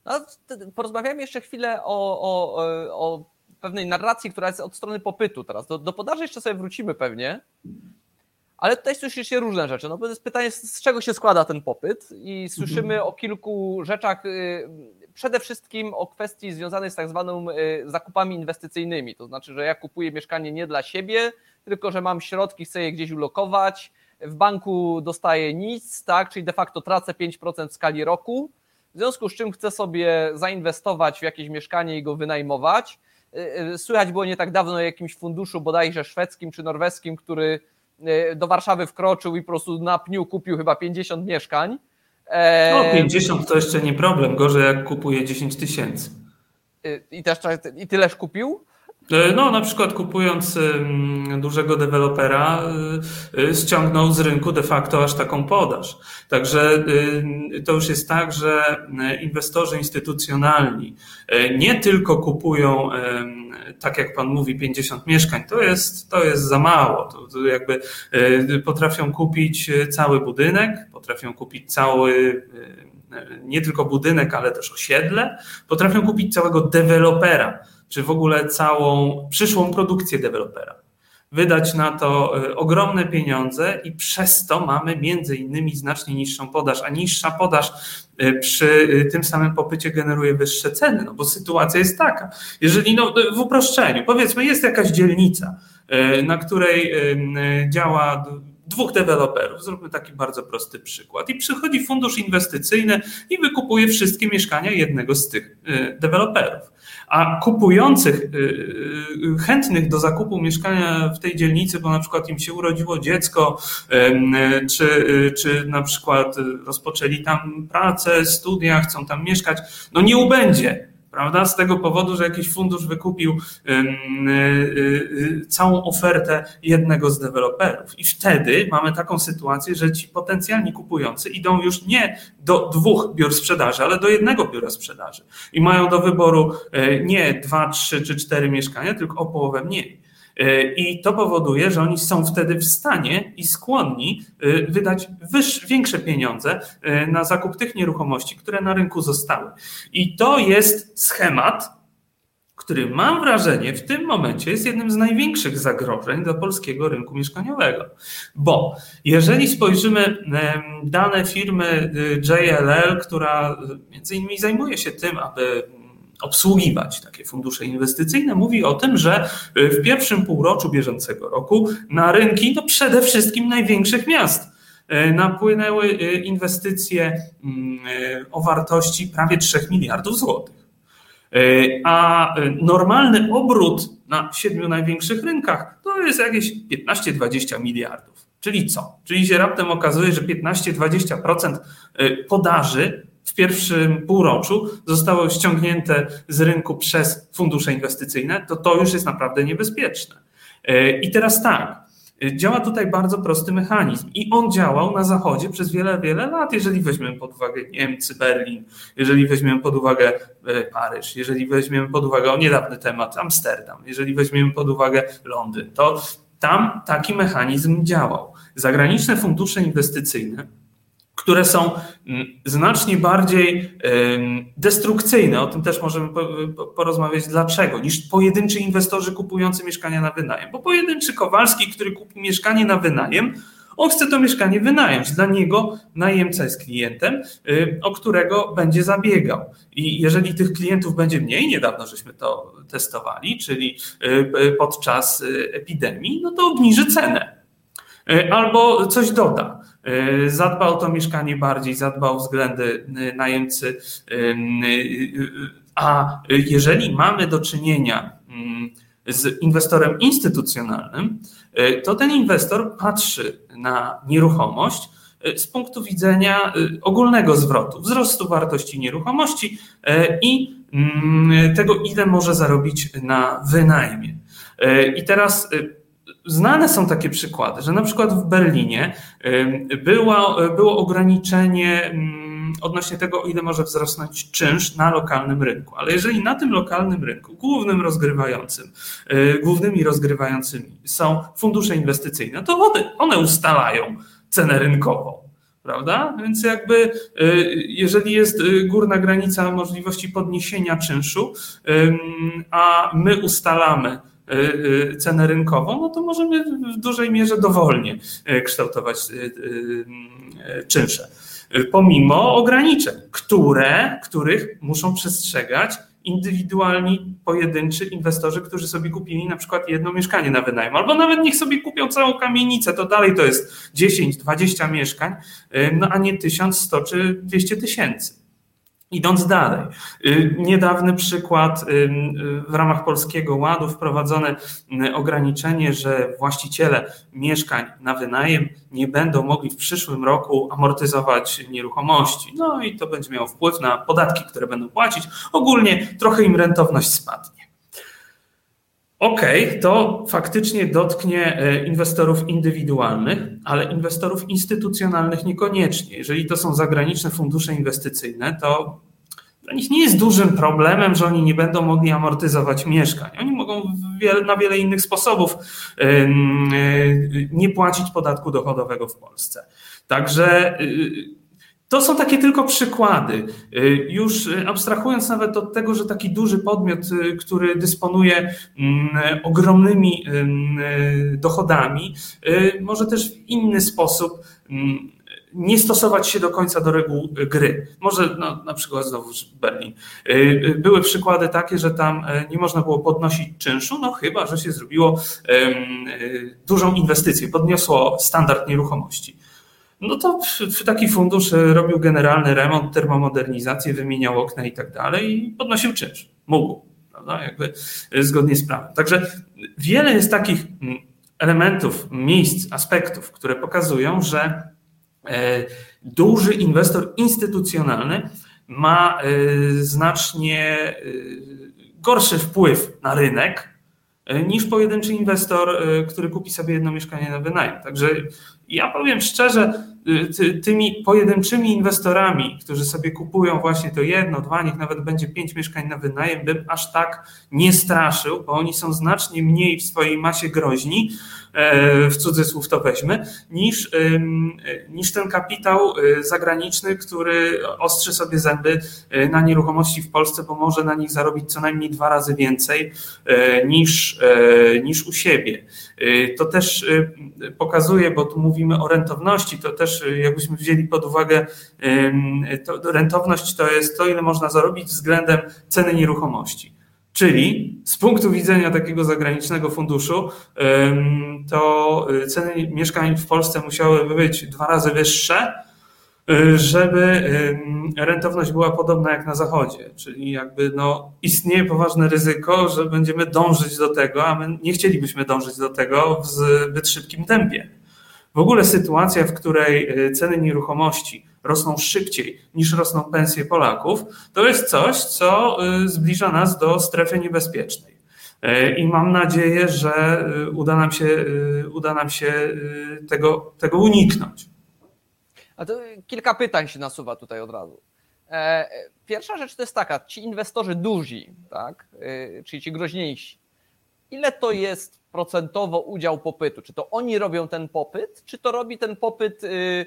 No, porozmawiamy jeszcze chwilę o, o, o pewnej narracji, która jest od strony popytu teraz. Do, do podaży jeszcze sobie wrócimy pewnie. Ale tutaj słyszy się różne rzeczy. No bo jest pytanie, z czego się składa ten popyt, i słyszymy mhm. o kilku rzeczach. Y, przede wszystkim o kwestii związanej z tak zwaną y, zakupami inwestycyjnymi. To znaczy, że ja kupuję mieszkanie nie dla siebie, tylko że mam środki, chcę je gdzieś ulokować. W banku dostaję nic, tak? czyli de facto tracę 5% w skali roku. W związku z czym chcę sobie zainwestować w jakieś mieszkanie i go wynajmować. Y, słychać było nie tak dawno o jakimś funduszu bodajże szwedzkim czy norweskim, który do Warszawy wkroczył i po prostu na pniu kupił chyba 50 mieszkań. E, no 50 to jeszcze nie problem, gorzej jak kupuje 10 tysięcy. E, I też i tyleż kupił? No, na przykład kupując dużego dewelopera, ściągnął z rynku de facto aż taką podaż. Także to już jest tak, że inwestorzy instytucjonalni nie tylko kupują tak jak pan mówi, 50 mieszkań, to jest, to jest za mało. To, jakby e, potrafią kupić e, cały budynek, potrafią kupić cały e, nie tylko budynek, ale też osiedle, potrafią kupić całego dewelopera, czy w ogóle całą przyszłą produkcję dewelopera wydać na to e, ogromne pieniądze i przez to mamy między innymi znacznie niższą podaż, a niższa podaż e, przy e, tym samym popycie generuje wyższe ceny, no bo sytuacja jest taka. Jeżeli no, w uproszczeniu, powiedzmy, jest jakaś dzielnica, na której działa dwóch deweloperów. Zróbmy taki bardzo prosty przykład. I przychodzi fundusz inwestycyjny i wykupuje wszystkie mieszkania jednego z tych deweloperów a kupujących, y, y, chętnych do zakupu mieszkania w tej dzielnicy, bo na przykład im się urodziło dziecko, czy, y, czy na przykład rozpoczęli tam pracę, studia, chcą tam mieszkać, no nie ubędzie prawda? Z tego powodu, że jakiś fundusz wykupił całą ofertę jednego z deweloperów. I wtedy mamy taką sytuację, że ci potencjalni kupujący idą już nie do dwóch biur sprzedaży, ale do jednego biura sprzedaży. I mają do wyboru e, nie dwa, trzy czy cztery mieszkania, tylko o połowę mniej. I to powoduje, że oni są wtedy w stanie i skłonni wydać wyż, większe pieniądze na zakup tych nieruchomości, które na rynku zostały. I to jest schemat, który mam wrażenie w tym momencie jest jednym z największych zagrożeń dla polskiego rynku mieszkaniowego. Bo jeżeli spojrzymy dane firmy y, JLL, która między innymi zajmuje się tym, aby obsługiwać takie fundusze inwestycyjne, mówi o tym, że y, w pierwszym półroczu bieżącego roku na rynki no przede wszystkim największych miast y, napłynęły inwestycje mm, o wartości prawie 3 miliardów złotych. A normalny obrót na siedmiu największych rynkach to jest jakieś 15-20 miliardów. Czyli co? Czyli się raptem okazuje, że 15-20% e, podaży w pierwszym półroczu zostało ściągnięte z rynku przez fundusze inwestycyjne, to to już jest naprawdę niebezpieczne. E, I teraz tak, Działa tutaj bardzo prosty mechanizm i on działał na Zachodzie przez wiele, wiele lat. Jeżeli weźmiemy pod uwagę Niemcy, Berlin, jeżeli weźmiemy pod uwagę e, Paryż, jeżeli weźmiemy pod uwagę o niedawny temat Amsterdam, jeżeli weźmiemy pod uwagę Londyn, to tam taki mechanizm działał. Zagraniczne fundusze inwestycyjne które są mm, znacznie bardziej destrukcyjne, o tym też możemy porozmawiać dlaczego, niż pojedynczy inwestorzy kupujący mieszkania na wynajem. Bo pojedynczy Kowalski, który kupi mieszkanie na wynajem, on chce to mieszkanie wynająć. Dla niego najemca jest klientem, o którego będzie zabiegał. I jeżeli tych klientów będzie mniej, niedawno żeśmy to testowali, czyli podczas y, epidemii, no to obniży cenę. Albo coś doda. E, zadba o to mieszkanie bardziej, zadba o względy e, najemcy. E, a jeżeli mamy do czynienia mm, z inwestorem instytucjonalnym, to ten inwestor patrzy na nieruchomość z punktu widzenia ogólnego zwrotu, wzrostu wartości nieruchomości i mm, tego, ile może zarobić na wynajmie. I teraz Znane są takie przykłady, że na przykład w Berlinie było, było ograniczenie odnośnie tego, o ile może wzrosnąć czynsz na lokalnym rynku. Ale jeżeli na tym lokalnym rynku głównym rozgrywającym, y, głównymi rozgrywającymi są fundusze inwestycyjne, to one, ustalają cenę rynkową prawda? Więc jakby y, jeżeli jest y, górna granica możliwości podniesienia czynszu, a my ustalamy cenę rynkową, no to możemy w dużej mierze dowolnie y, kształtować czynsze. Pomimo ograniczeń, które, których muszą przestrzegać indywidualni, pojedynczy inwestorzy, którzy sobie kupili na przykład jedno mieszkanie na wynajem, albo nawet niech sobie kupią całą kamienicę, to dalej to jest 10, 20 mieszkań, no a nie 1000, 100 czy 200 tysięcy. Idąc dalej, y, niedawny przykład y, y, w ramach Polskiego Ładu wprowadzone ograniczenie, że właściciele mieszkań na wynajem nie będą mogli w przyszłym roku amortyzować nieruchomości. No i to będzie miało wpływ na podatki, które będą płacić. Ogólnie trochę im rentowność spadnie. Okej, okay, to faktycznie dotknie e, inwestorów indywidualnych, ale inwestorów instytucjonalnych niekoniecznie. Jeżeli to są zagraniczne fundusze inwestycyjne, to dla nich nie jest dużym problemem, że oni nie będą mogli amortyzować mieszkań. Oni mogą na wiele innych sposobów e, nie płacić podatku dochodowego w Polsce. Także y, to są takie tylko przykłady. Y, już abstrahując nawet od tego, że taki duży podmiot, y, który dysponuje mm, ogromnymi y, dochodami, może też w inny sposób mm, nie stosować się do końca do reguł gry. Może no, na przykład znowu Berlin. Były przykłady takie, że tam nie można było podnosić czynszu, no chyba, że się zrobiło dużą inwestycję, podniosło standard nieruchomości no to taki fundusz e, robił generalny remont, termomodernizację, wymieniał okna i tak dalej i podnosił czynsz. Mógł, prawda? Jakby e, zgodnie z prawem. Także wiele jest takich mm, elementów, miejsc, aspektów, które pokazują, że e, duży inwestor instytucjonalny ma znacznie gorszy wpływ na rynek niż pojedynczy inwestor, który kupi sobie jedno mieszkanie na wynajem. Także ja powiem szczerze, tymi pojedynczymi inwestorami, którzy sobie kupują właśnie to jedno, dwa, niech nawet będzie pięć mieszkań na wynajem, bym aż tak nie straszył, bo oni są znacznie mniej w swojej masie groźni, w cudzysłów to weźmy, niż, niż ten kapitał e, zagraniczny, który ostrzy sobie zęby e, na nieruchomości w Polsce, bo może na nich zarobić co najmniej dwa razy więcej niż, niż u siebie. To też pokazuje, bo tu mówimy o rentowności, to też jakbyśmy wzięli pod uwagę, to rentowność to jest to, ile można zarobić względem ceny nieruchomości. Czyli z punktu widzenia takiego zagranicznego funduszu, to y, ceny mieszkań w Polsce musiałyby być dwa razy wyższe, y, żeby rentowność była podobna jak na Zachodzie. Czyli jakby no, istnieje poważne ryzyko, że będziemy dążyć do tego, a my nie chcielibyśmy dążyć do tego w zbyt szybkim tempie. W ogóle sytuacja, w której y, ceny nieruchomości rosną szybciej niż rosną pensje Polaków, to jest coś, co y, zbliża nas do strefy niebezpiecznej. Y, I mam nadzieję, że uda nam się, uda nam się tego, tego uniknąć. A to kilka pytań się nasuwa tutaj od razu. E, pierwsza rzecz to jest taka, ci inwestorzy duzi, tak, czyli ci groźniejsi, ile to jest procentowo udział popytu? Czy to oni robią ten popyt, czy to robi ten popyt y, y,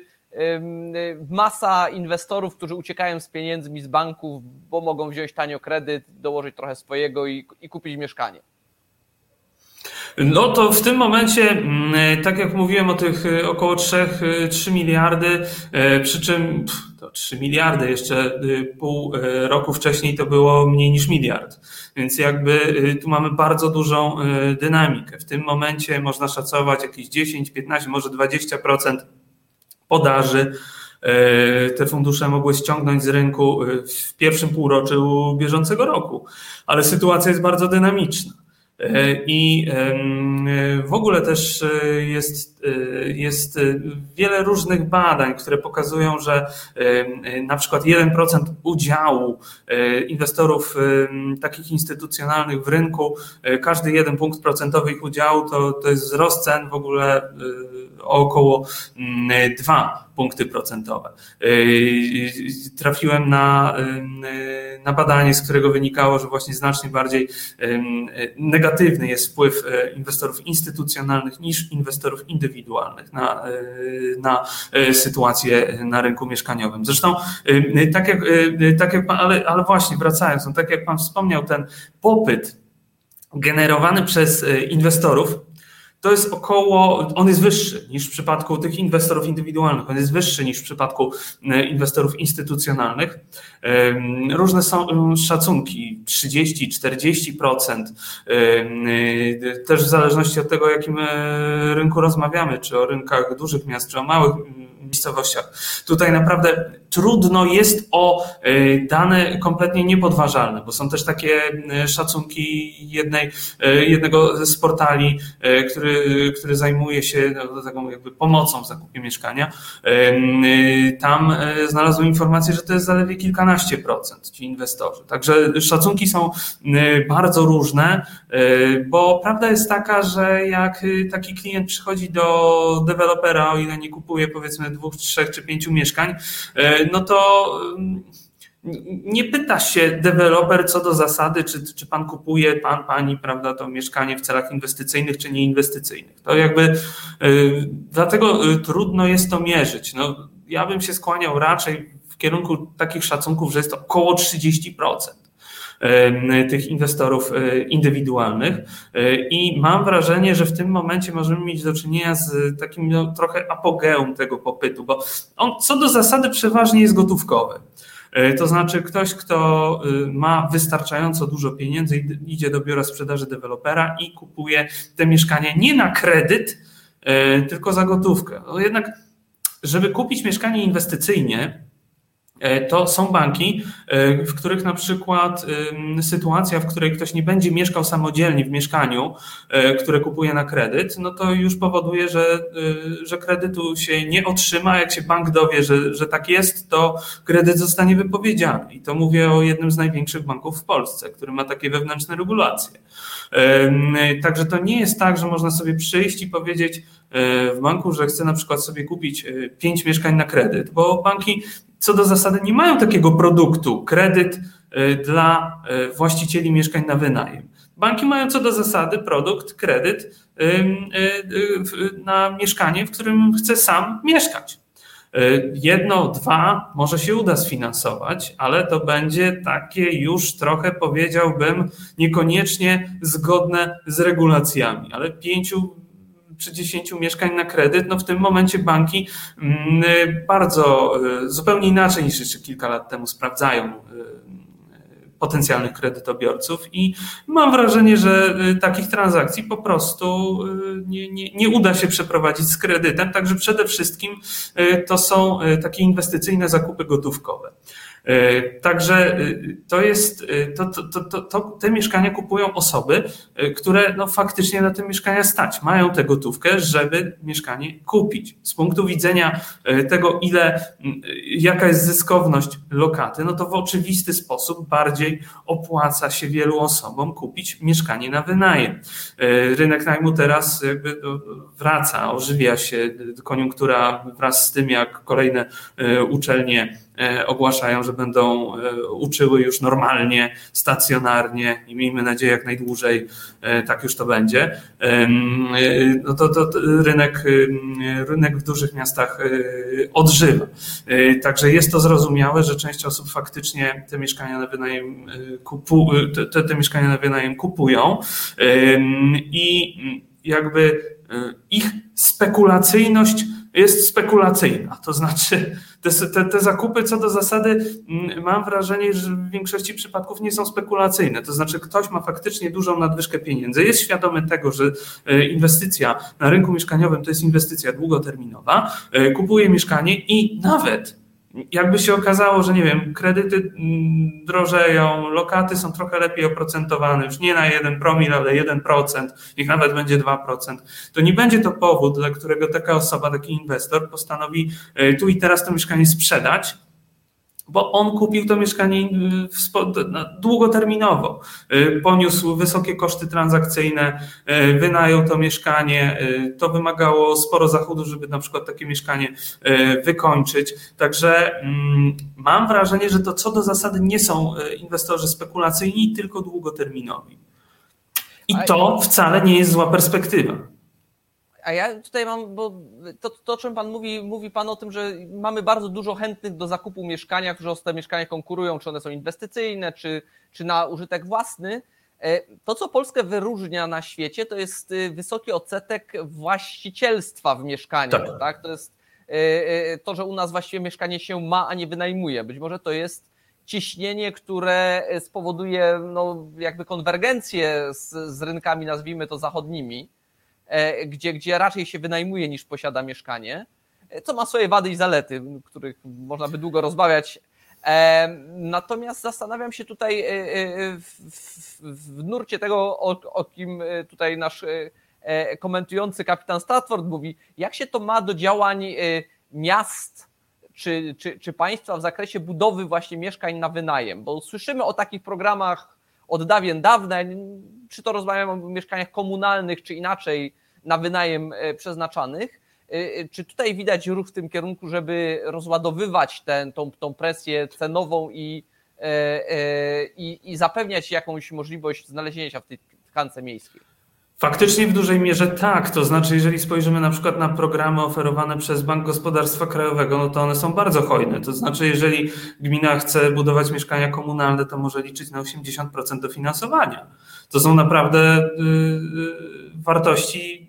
masa inwestorów, którzy uciekają z pieniędzmi z banków, bo mogą wziąć tanio kredyt, dołożyć trochę swojego i, i kupić mieszkanie? No to w tym momencie, mm, tak jak mówiłem o tych y, około 3, 3 miliardy, przy czym to 3 miliardy, jeszcze pół roku wcześniej to było mniej niż miliard. Więc jakby y, tu mamy bardzo dużą y, dynamikę. W tym momencie można szacować jakieś 10, 15, może 20% podaży. Y, te fundusze mogły ściągnąć z rynku w pierwszym półroczu bieżącego roku, ale sytuacja jest bardzo dynamiczna. I w ogóle też jest, jest wiele różnych badań, które pokazują, że na przykład 1% udziału inwestorów takich instytucjonalnych w rynku, każdy jeden punkt procentowy ich udziału to, to jest wzrost cen w ogóle o około 2 punkty procentowe. Trafiłem na, na badanie, z którego wynikało, że właśnie znacznie bardziej negatywny jest wpływ inwestorów instytucjonalnych niż inwestorów indywidualnych na, na sytuację na rynku mieszkaniowym. Zresztą, tak jak, tak jak pan, ale, ale właśnie wracając, no tak jak pan wspomniał, ten popyt generowany przez inwestorów to jest około, on jest wyższy niż w przypadku tych inwestorów indywidualnych, on jest wyższy niż w przypadku e, inwestorów instytucjonalnych. Różne są szacunki 30-40%, e, też w zależności od tego, o jakim e, rynku rozmawiamy, czy o rynkach dużych miast, czy o małych miejscowościach. Tutaj naprawdę trudno jest o e, dane kompletnie niepodważalne, bo są też takie e, szacunki jednej, e, jednego z portali, który, który zajmuje się no, taką jakby pomocą w zakupie mieszkania. Tam znalazłem informację, że to jest zaledwie kilkanaście procent ci inwestorzy. Także szacunki są bardzo różne, bo prawda jest taka, że jak taki klient przychodzi do dewelopera, o ile nie kupuje powiedzmy dwóch, trzech czy pięciu mieszkań, no to mm, nie pyta się deweloper co do zasady, czy, czy pan kupuje, pan, pani, prawda, to mieszkanie w celach inwestycyjnych czy nieinwestycyjnych. To jakby y, dlatego y, trudno jest to mierzyć. No, ja bym się skłaniał raczej w kierunku takich szacunków, że jest to około 30% tych inwestorów y, indywidualnych. I mam wrażenie, że w tym momencie możemy mieć do czynienia z takim no, trochę apogeum tego popytu, bo on co do zasady przeważnie jest gotówkowy. E, to znaczy ktoś, kto y, ma wystarczająco dużo pieniędzy, idzie do biura sprzedaży dewelopera i kupuje te mieszkania nie na kredyt, e, tylko za gotówkę. No jednak, żeby kupić mieszkanie inwestycyjnie, E, to są banki, e, w których na przykład sytuacja, w której ktoś nie będzie mieszkał samodzielnie w mieszkaniu, e, które kupuje na kredyt, no to już powoduje, że, że kredytu się nie otrzyma. Jak się bank dowie, że, że tak jest, to kredyt zostanie wypowiedziany. I to mówię o jednym z największych banków w Polsce, który ma takie wewnętrzne regulacje. Także to nie jest tak, że można sobie przyjść i powiedzieć w banku, że chce na przykład sobie kupić pięć mieszkań na kredyt, bo banki co do zasady nie mają takiego produktu, kredyt y, dla y, właścicieli mieszkań na wynajem. Banki mają co do zasady produkt, kredyt y, na mieszkanie, w którym chce sam mieszkać. Jedno, dwa może się uda sfinansować, ale to będzie takie już trochę powiedziałbym niekoniecznie zgodne z regulacjami, ale pięciu przy 10 mieszkań na kredyt, no w tym momencie banki mm, bardzo y, zupełnie inaczej niż jeszcze kilka lat temu sprawdzają y, potencjalnych kredytobiorców i mam wrażenie, że y, takich transakcji po prostu nie, nie, nie uda się przeprowadzić z kredytem, także przede wszystkim to są takie inwestycyjne zakupy gotówkowe. E, także e, to jest, e, to, to, to, to, te mieszkania kupują osoby, które no faktycznie na te mieszkania stać, mają tę gotówkę, żeby mieszkanie kupić. Z punktu widzenia tego, ile, jaka jest zyskowność lokaty, no to w oczywisty sposób bardziej opłaca się wielu osobom kupić mieszkanie na wynajem. Rynek najmu teraz jakby wraca, ożywia się, koniunktura wraz z tym, jak kolejne uczelnie E, ogłaszają, że będą e, uczyły już normalnie, stacjonarnie i miejmy nadzieję jak najdłużej e, tak już to będzie, no to, to rynek, rynek w dużych miastach odżywa. Także jest to zrozumiałe, że część osób faktycznie te mieszkania na wynajem, kupu, te, te mieszkania na wynajem kupują i jakby ich spekulacyjność jest spekulacyjna. To znaczy, te, te, te, zakupy co do zasady mm, mam wrażenie, że w większości przypadków nie są spekulacyjne. To znaczy, ktoś ma faktycznie dużą nadwyżkę pieniędzy, jest świadomy tego, że e, inwestycja na rynku mieszkaniowym to jest inwestycja długoterminowa, e, kupuje mieszkanie i nawet jakby się okazało, że nie wiem, kredyty mm, drożeją, lokaty są trochę lepiej oprocentowane, już nie na 1 promil, ale 1%, niech nawet będzie 2%, to nie będzie to powód, dla którego taka osoba, taki inwestor postanowi e, tu i teraz to mieszkanie sprzedać, bo on kupił to mieszkanie y, długoterminowo. Y, poniósł wysokie koszty transakcyjne, y, wynajął to mieszkanie. To wymagało sporo zachodu, żeby na przykład takie mieszkanie wykończyć. Także mm, mam wrażenie, że to co do zasady nie są inwestorzy spekulacyjni, tylko długoterminowi. I to wcale nie jest zła perspektywa. A ja tutaj mam, bo to, to, o czym Pan mówi, mówi Pan o tym, że mamy bardzo dużo chętnych do zakupu mieszkania, którzy o te mieszkania konkurują, czy one są inwestycyjne, czy, czy na użytek własny. E, to, co Polskę wyróżnia na świecie, to jest y, wysoki odsetek właścicielstwa w mieszkaniu. Tak. tak? To jest y, y, to, że u nas właściwie mieszkanie się ma, a nie wynajmuje. Być może to jest ciśnienie, które spowoduje no, jakby konwergencję z, z rynkami, nazwijmy to zachodnimi gdzie, gdzie raczej się wynajmuje niż posiada mieszkanie, e, co ma swoje wady i zalety, których można by długo rozmawiać. E, natomiast zastanawiam się tutaj w, w, w nurcie tego, o, o kim tutaj nasz komentujący kapitan Stratford mówi, jak się to ma do działań miast czy, czy, czy państwa w zakresie budowy właśnie mieszkań na wynajem, bo słyszymy o takich programach od dawien czy to rozmawiamy o mieszkaniach komunalnych, czy inaczej na wynajem e, przeznaczanych. E, e, czy tutaj widać ruch w tym kierunku, żeby rozładowywać tę tą, tą presję cenową i, i, i zapewniać jakąś możliwość znalezienia się w tej tkance miejskiej? Faktycznie w dużej mierze tak. To znaczy, jeżeli spojrzymy na przykład na programy oferowane przez Bank Gospodarstwa Krajowego, no to one są bardzo hojne. To znaczy, jeżeli gmina chce budować mieszkania komunalne, to może liczyć na 80% dofinansowania. To są naprawdę yy, wartości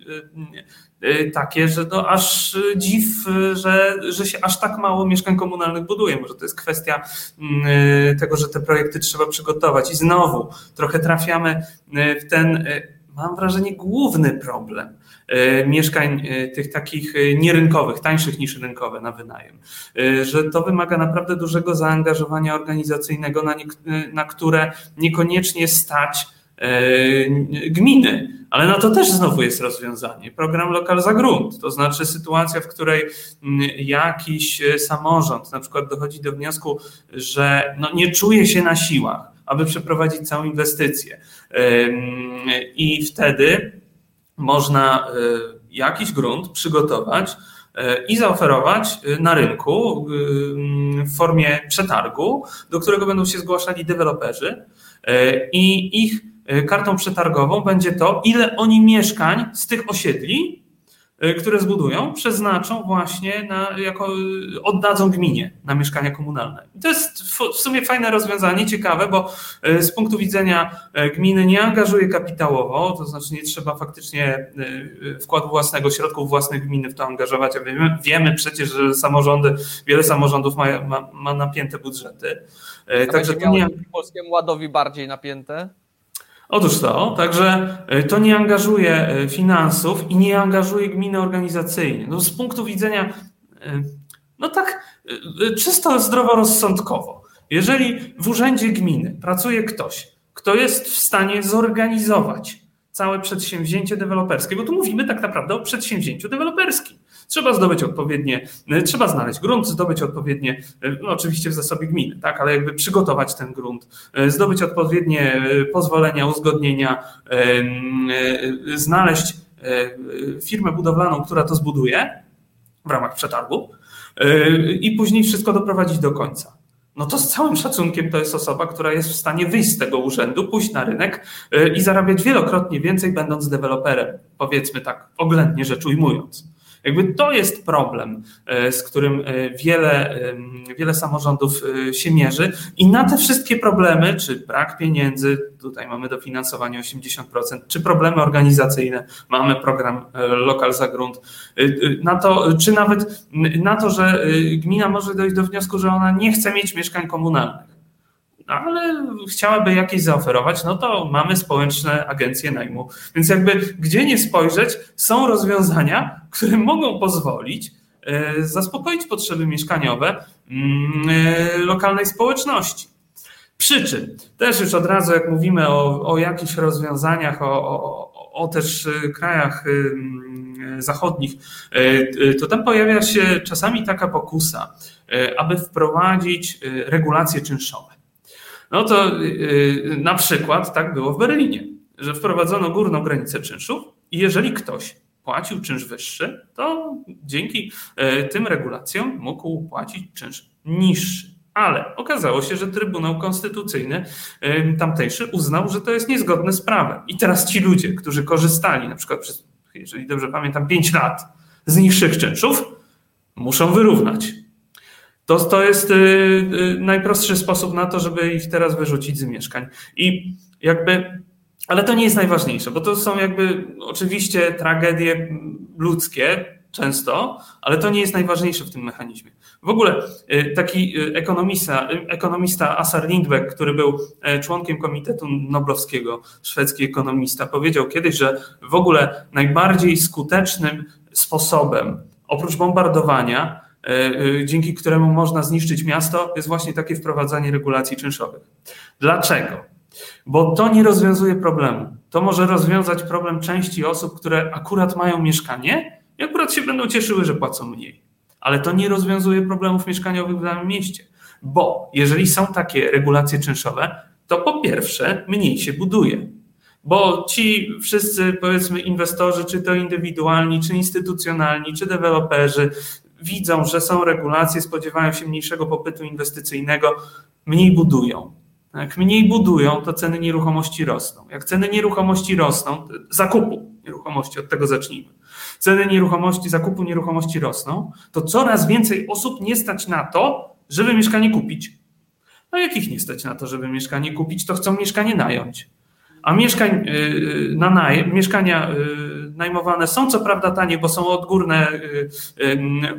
yy, takie, że no aż dziw, że, że się aż tak mało mieszkań komunalnych buduje. Może to jest kwestia tego, że te projekty trzeba przygotować. I znowu trochę trafiamy w ten mam wrażenie, główny problem e, mieszkań e, tych takich e, nierynkowych, tańszych niż rynkowe na wynajem. Że to wymaga naprawdę dużego zaangażowania organizacyjnego, na, nie, na które niekoniecznie stać gminy. Ale no to też znowu jest rozwiązanie. Program lokal za grunt, to znaczy sytuacja, w której jakiś samorząd na przykład dochodzi do wniosku, że no nie czuje się na siłach, aby przeprowadzić całą inwestycję. I wtedy można e, jakiś grunt przygotować e, i zaoferować e, na rynku w formie przetargu, do którego będą się zgłaszali deweloperzy i ich kartą przetargową będzie to, ile oni mieszkań z tych osiedli Y, które zbudują, przeznaczą właśnie na, jako, oddadzą gminie na mieszkania komunalne. I to jest w sumie fajne rozwiązanie, ciekawe, bo y, z punktu widzenia gminy nie angażuje kapitałowo, to znaczy nie trzeba faktycznie wkładu własnego, środków własnych gminy w to angażować, a wiemy, wiemy przecież, że samorządy, wiele samorządów ma, ma, ma napięte budżety. A Także to nie... Polskiemu Ładowi bardziej napięte? Otóż to, także e, to nie angażuje e, finansów i nie angażuje gminy organizacyjnie. No z punktu widzenia, e, no tak czysto zdroworozsądkowo, jeżeli w urzędzie gminy pracuje ktoś, kto jest w stanie zorganizować całe przedsięwzięcie deweloperskie, bo tu mówimy tak naprawdę o przedsięwzięciu deweloperskim. Trzeba zdobyć odpowiednie, e, trzeba znaleźć grunt, zdobyć odpowiednie, e, no oczywiście w zasobie gminy, tak, ale jakby przygotować ten grunt, e, zdobyć odpowiednie pozwolenia, uzgodnienia, znaleźć firmę budowlaną, która to zbuduje w ramach przetargu i później wszystko doprowadzić do końca. No to z całym szacunkiem to jest osoba, która jest w stanie wyjść z tego urzędu, pójść na rynek i zarabiać wielokrotnie więcej, będąc deweloperem, powiedzmy tak oględnie rzecz ujmując. Jakby to jest problem, e, z którym e, wiele, wiele samorządów e, się mierzy. I na te wszystkie problemy, czy brak pieniędzy, tutaj mamy dofinansowanie 80%, czy problemy organizacyjne, mamy program Lokal za grunt, na to, czy nawet na to, że gmina może dojść do wniosku, że ona nie chce mieć mieszkań komunalnych ale chciałaby jakieś zaoferować, no to mamy społeczne agencje najmu. Więc jakby gdzie nie spojrzeć, są rozwiązania, które mogą pozwolić e, zaspokoić potrzeby mieszkaniowe mm, e, lokalnej społeczności. Przy czym też już od razu, jak mówimy o, o jakichś rozwiązaniach, o, o, o też krajach mm, zachodnich, e, to tam pojawia się czasami taka pokusa, aby wprowadzić regulacje czynszowe. No to yy, na przykład tak było w Berlinie, że wprowadzono górną granicę czynszów i jeżeli ktoś płacił czynsz wyższy, to dzięki yy, tym regulacjom mógł płacić czynsz niższy. Ale okazało się, że Trybunał Konstytucyjny tamtejszy uznał, że to jest niezgodne z prawem. I teraz ci ludzie, którzy korzystali na przykład przez, jeżeli dobrze pamiętam, 5 lat z niższych czynszów, muszą wyrównać to, to jest y, y, najprostszy sposób na to, żeby ich teraz wyrzucić z mieszkań. I jakby, ale to nie jest najważniejsze, bo to są jakby oczywiście tragedie ludzkie, często, ale to nie jest najważniejsze w tym mechanizmie. W ogóle y, taki ekonomista, ekonomista Assar Lindbeck, który był e, członkiem Komitetu Noblowskiego, szwedzki ekonomista, powiedział kiedyś, że w ogóle najbardziej skutecznym sposobem, oprócz bombardowania, dzięki któremu można zniszczyć miasto, jest właśnie takie wprowadzanie regulacji czynszowych. Dlaczego? Bo to nie rozwiązuje problemu. To może rozwiązać problem części osób, które akurat mają mieszkanie i akurat się będą cieszyły, że płacą mniej. Ale to nie rozwiązuje problemów mieszkaniowych w danym mieście. Bo jeżeli są takie regulacje czynszowe, to po pierwsze mniej się buduje. Bo ci wszyscy, powiedzmy, inwestorzy, czy to indywidualni, czy instytucjonalni, czy deweloperzy, widzą, że są regulacje, spodziewają się mniejszego popytu inwestycyjnego, mniej budują. Jak mniej budują, to ceny nieruchomości rosną. Jak ceny nieruchomości rosną, zakupu nieruchomości, od tego zacznijmy. Ceny nieruchomości, zakupu nieruchomości rosną, to coraz więcej osób nie stać na to, żeby mieszkanie kupić. A jakich nie stać na to, żeby mieszkanie kupić, to chcą mieszkanie nająć. A mieszkań y, y, na najem, mieszkania y, najmowane są co prawda tanie, bo są odgórne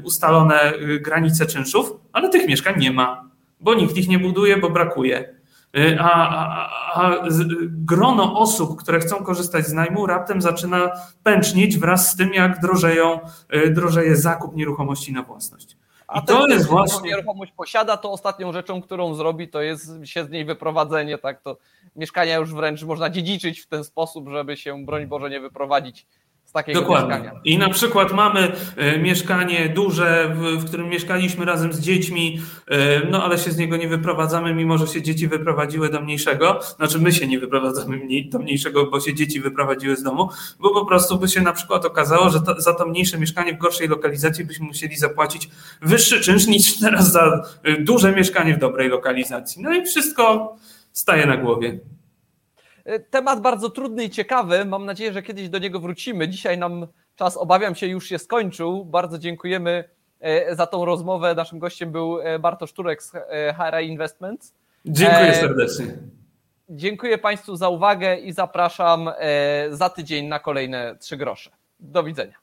ustalone granice czynszów, ale tych mieszkań nie ma, bo nikt ich nie buduje, bo brakuje. y, a, a, a grono osób, które chcą korzystać z najmu, raptem zaczyna pęcznieć wraz z tym, jak drożeją, drożeje zakup nieruchomości na własność. A I to jest właśnie. nieruchomość posiada, to ostatnią rzeczą, którą zrobi, to jest się z niej wyprowadzenie. Tak, to mieszkania już wręcz można dziedziczyć w ten sposób, żeby się, broń Boże, nie wyprowadzić z takiego Dokładnie. mieszkania. I na przykład mamy e, mieszkanie duże, w, którym mieszkaliśmy razem z dziećmi, e, no ale się z niego nie wyprowadzamy, mimo że się dzieci wyprowadziły do mniejszego. Znaczy my się nie wyprowadzamy do mniejszego, bo się dzieci wyprowadziły z domu, bo po prostu by się na przykład okazało, że to, za to mniejsze mieszkanie w gorszej lokalizacji byśmy musieli zapłacić wyższy czynsz niż teraz za e, duże mieszkanie w dobrej lokalizacji. No i wszystko staje na głowie. E, temat bardzo trudny i ciekawy. Mam nadzieję, że kiedyś do niego wrócimy. Dzisiaj nam czas, obawiam się, już się skończył. Bardzo dziękujemy e, za tą rozmowę. Naszym gościem był e, Bartosz Turek z HRA Investments. Dziękuję serdecznie. Dziękuję Państwu za uwagę i zapraszam za tydzień na kolejne trzy grosze. Do widzenia.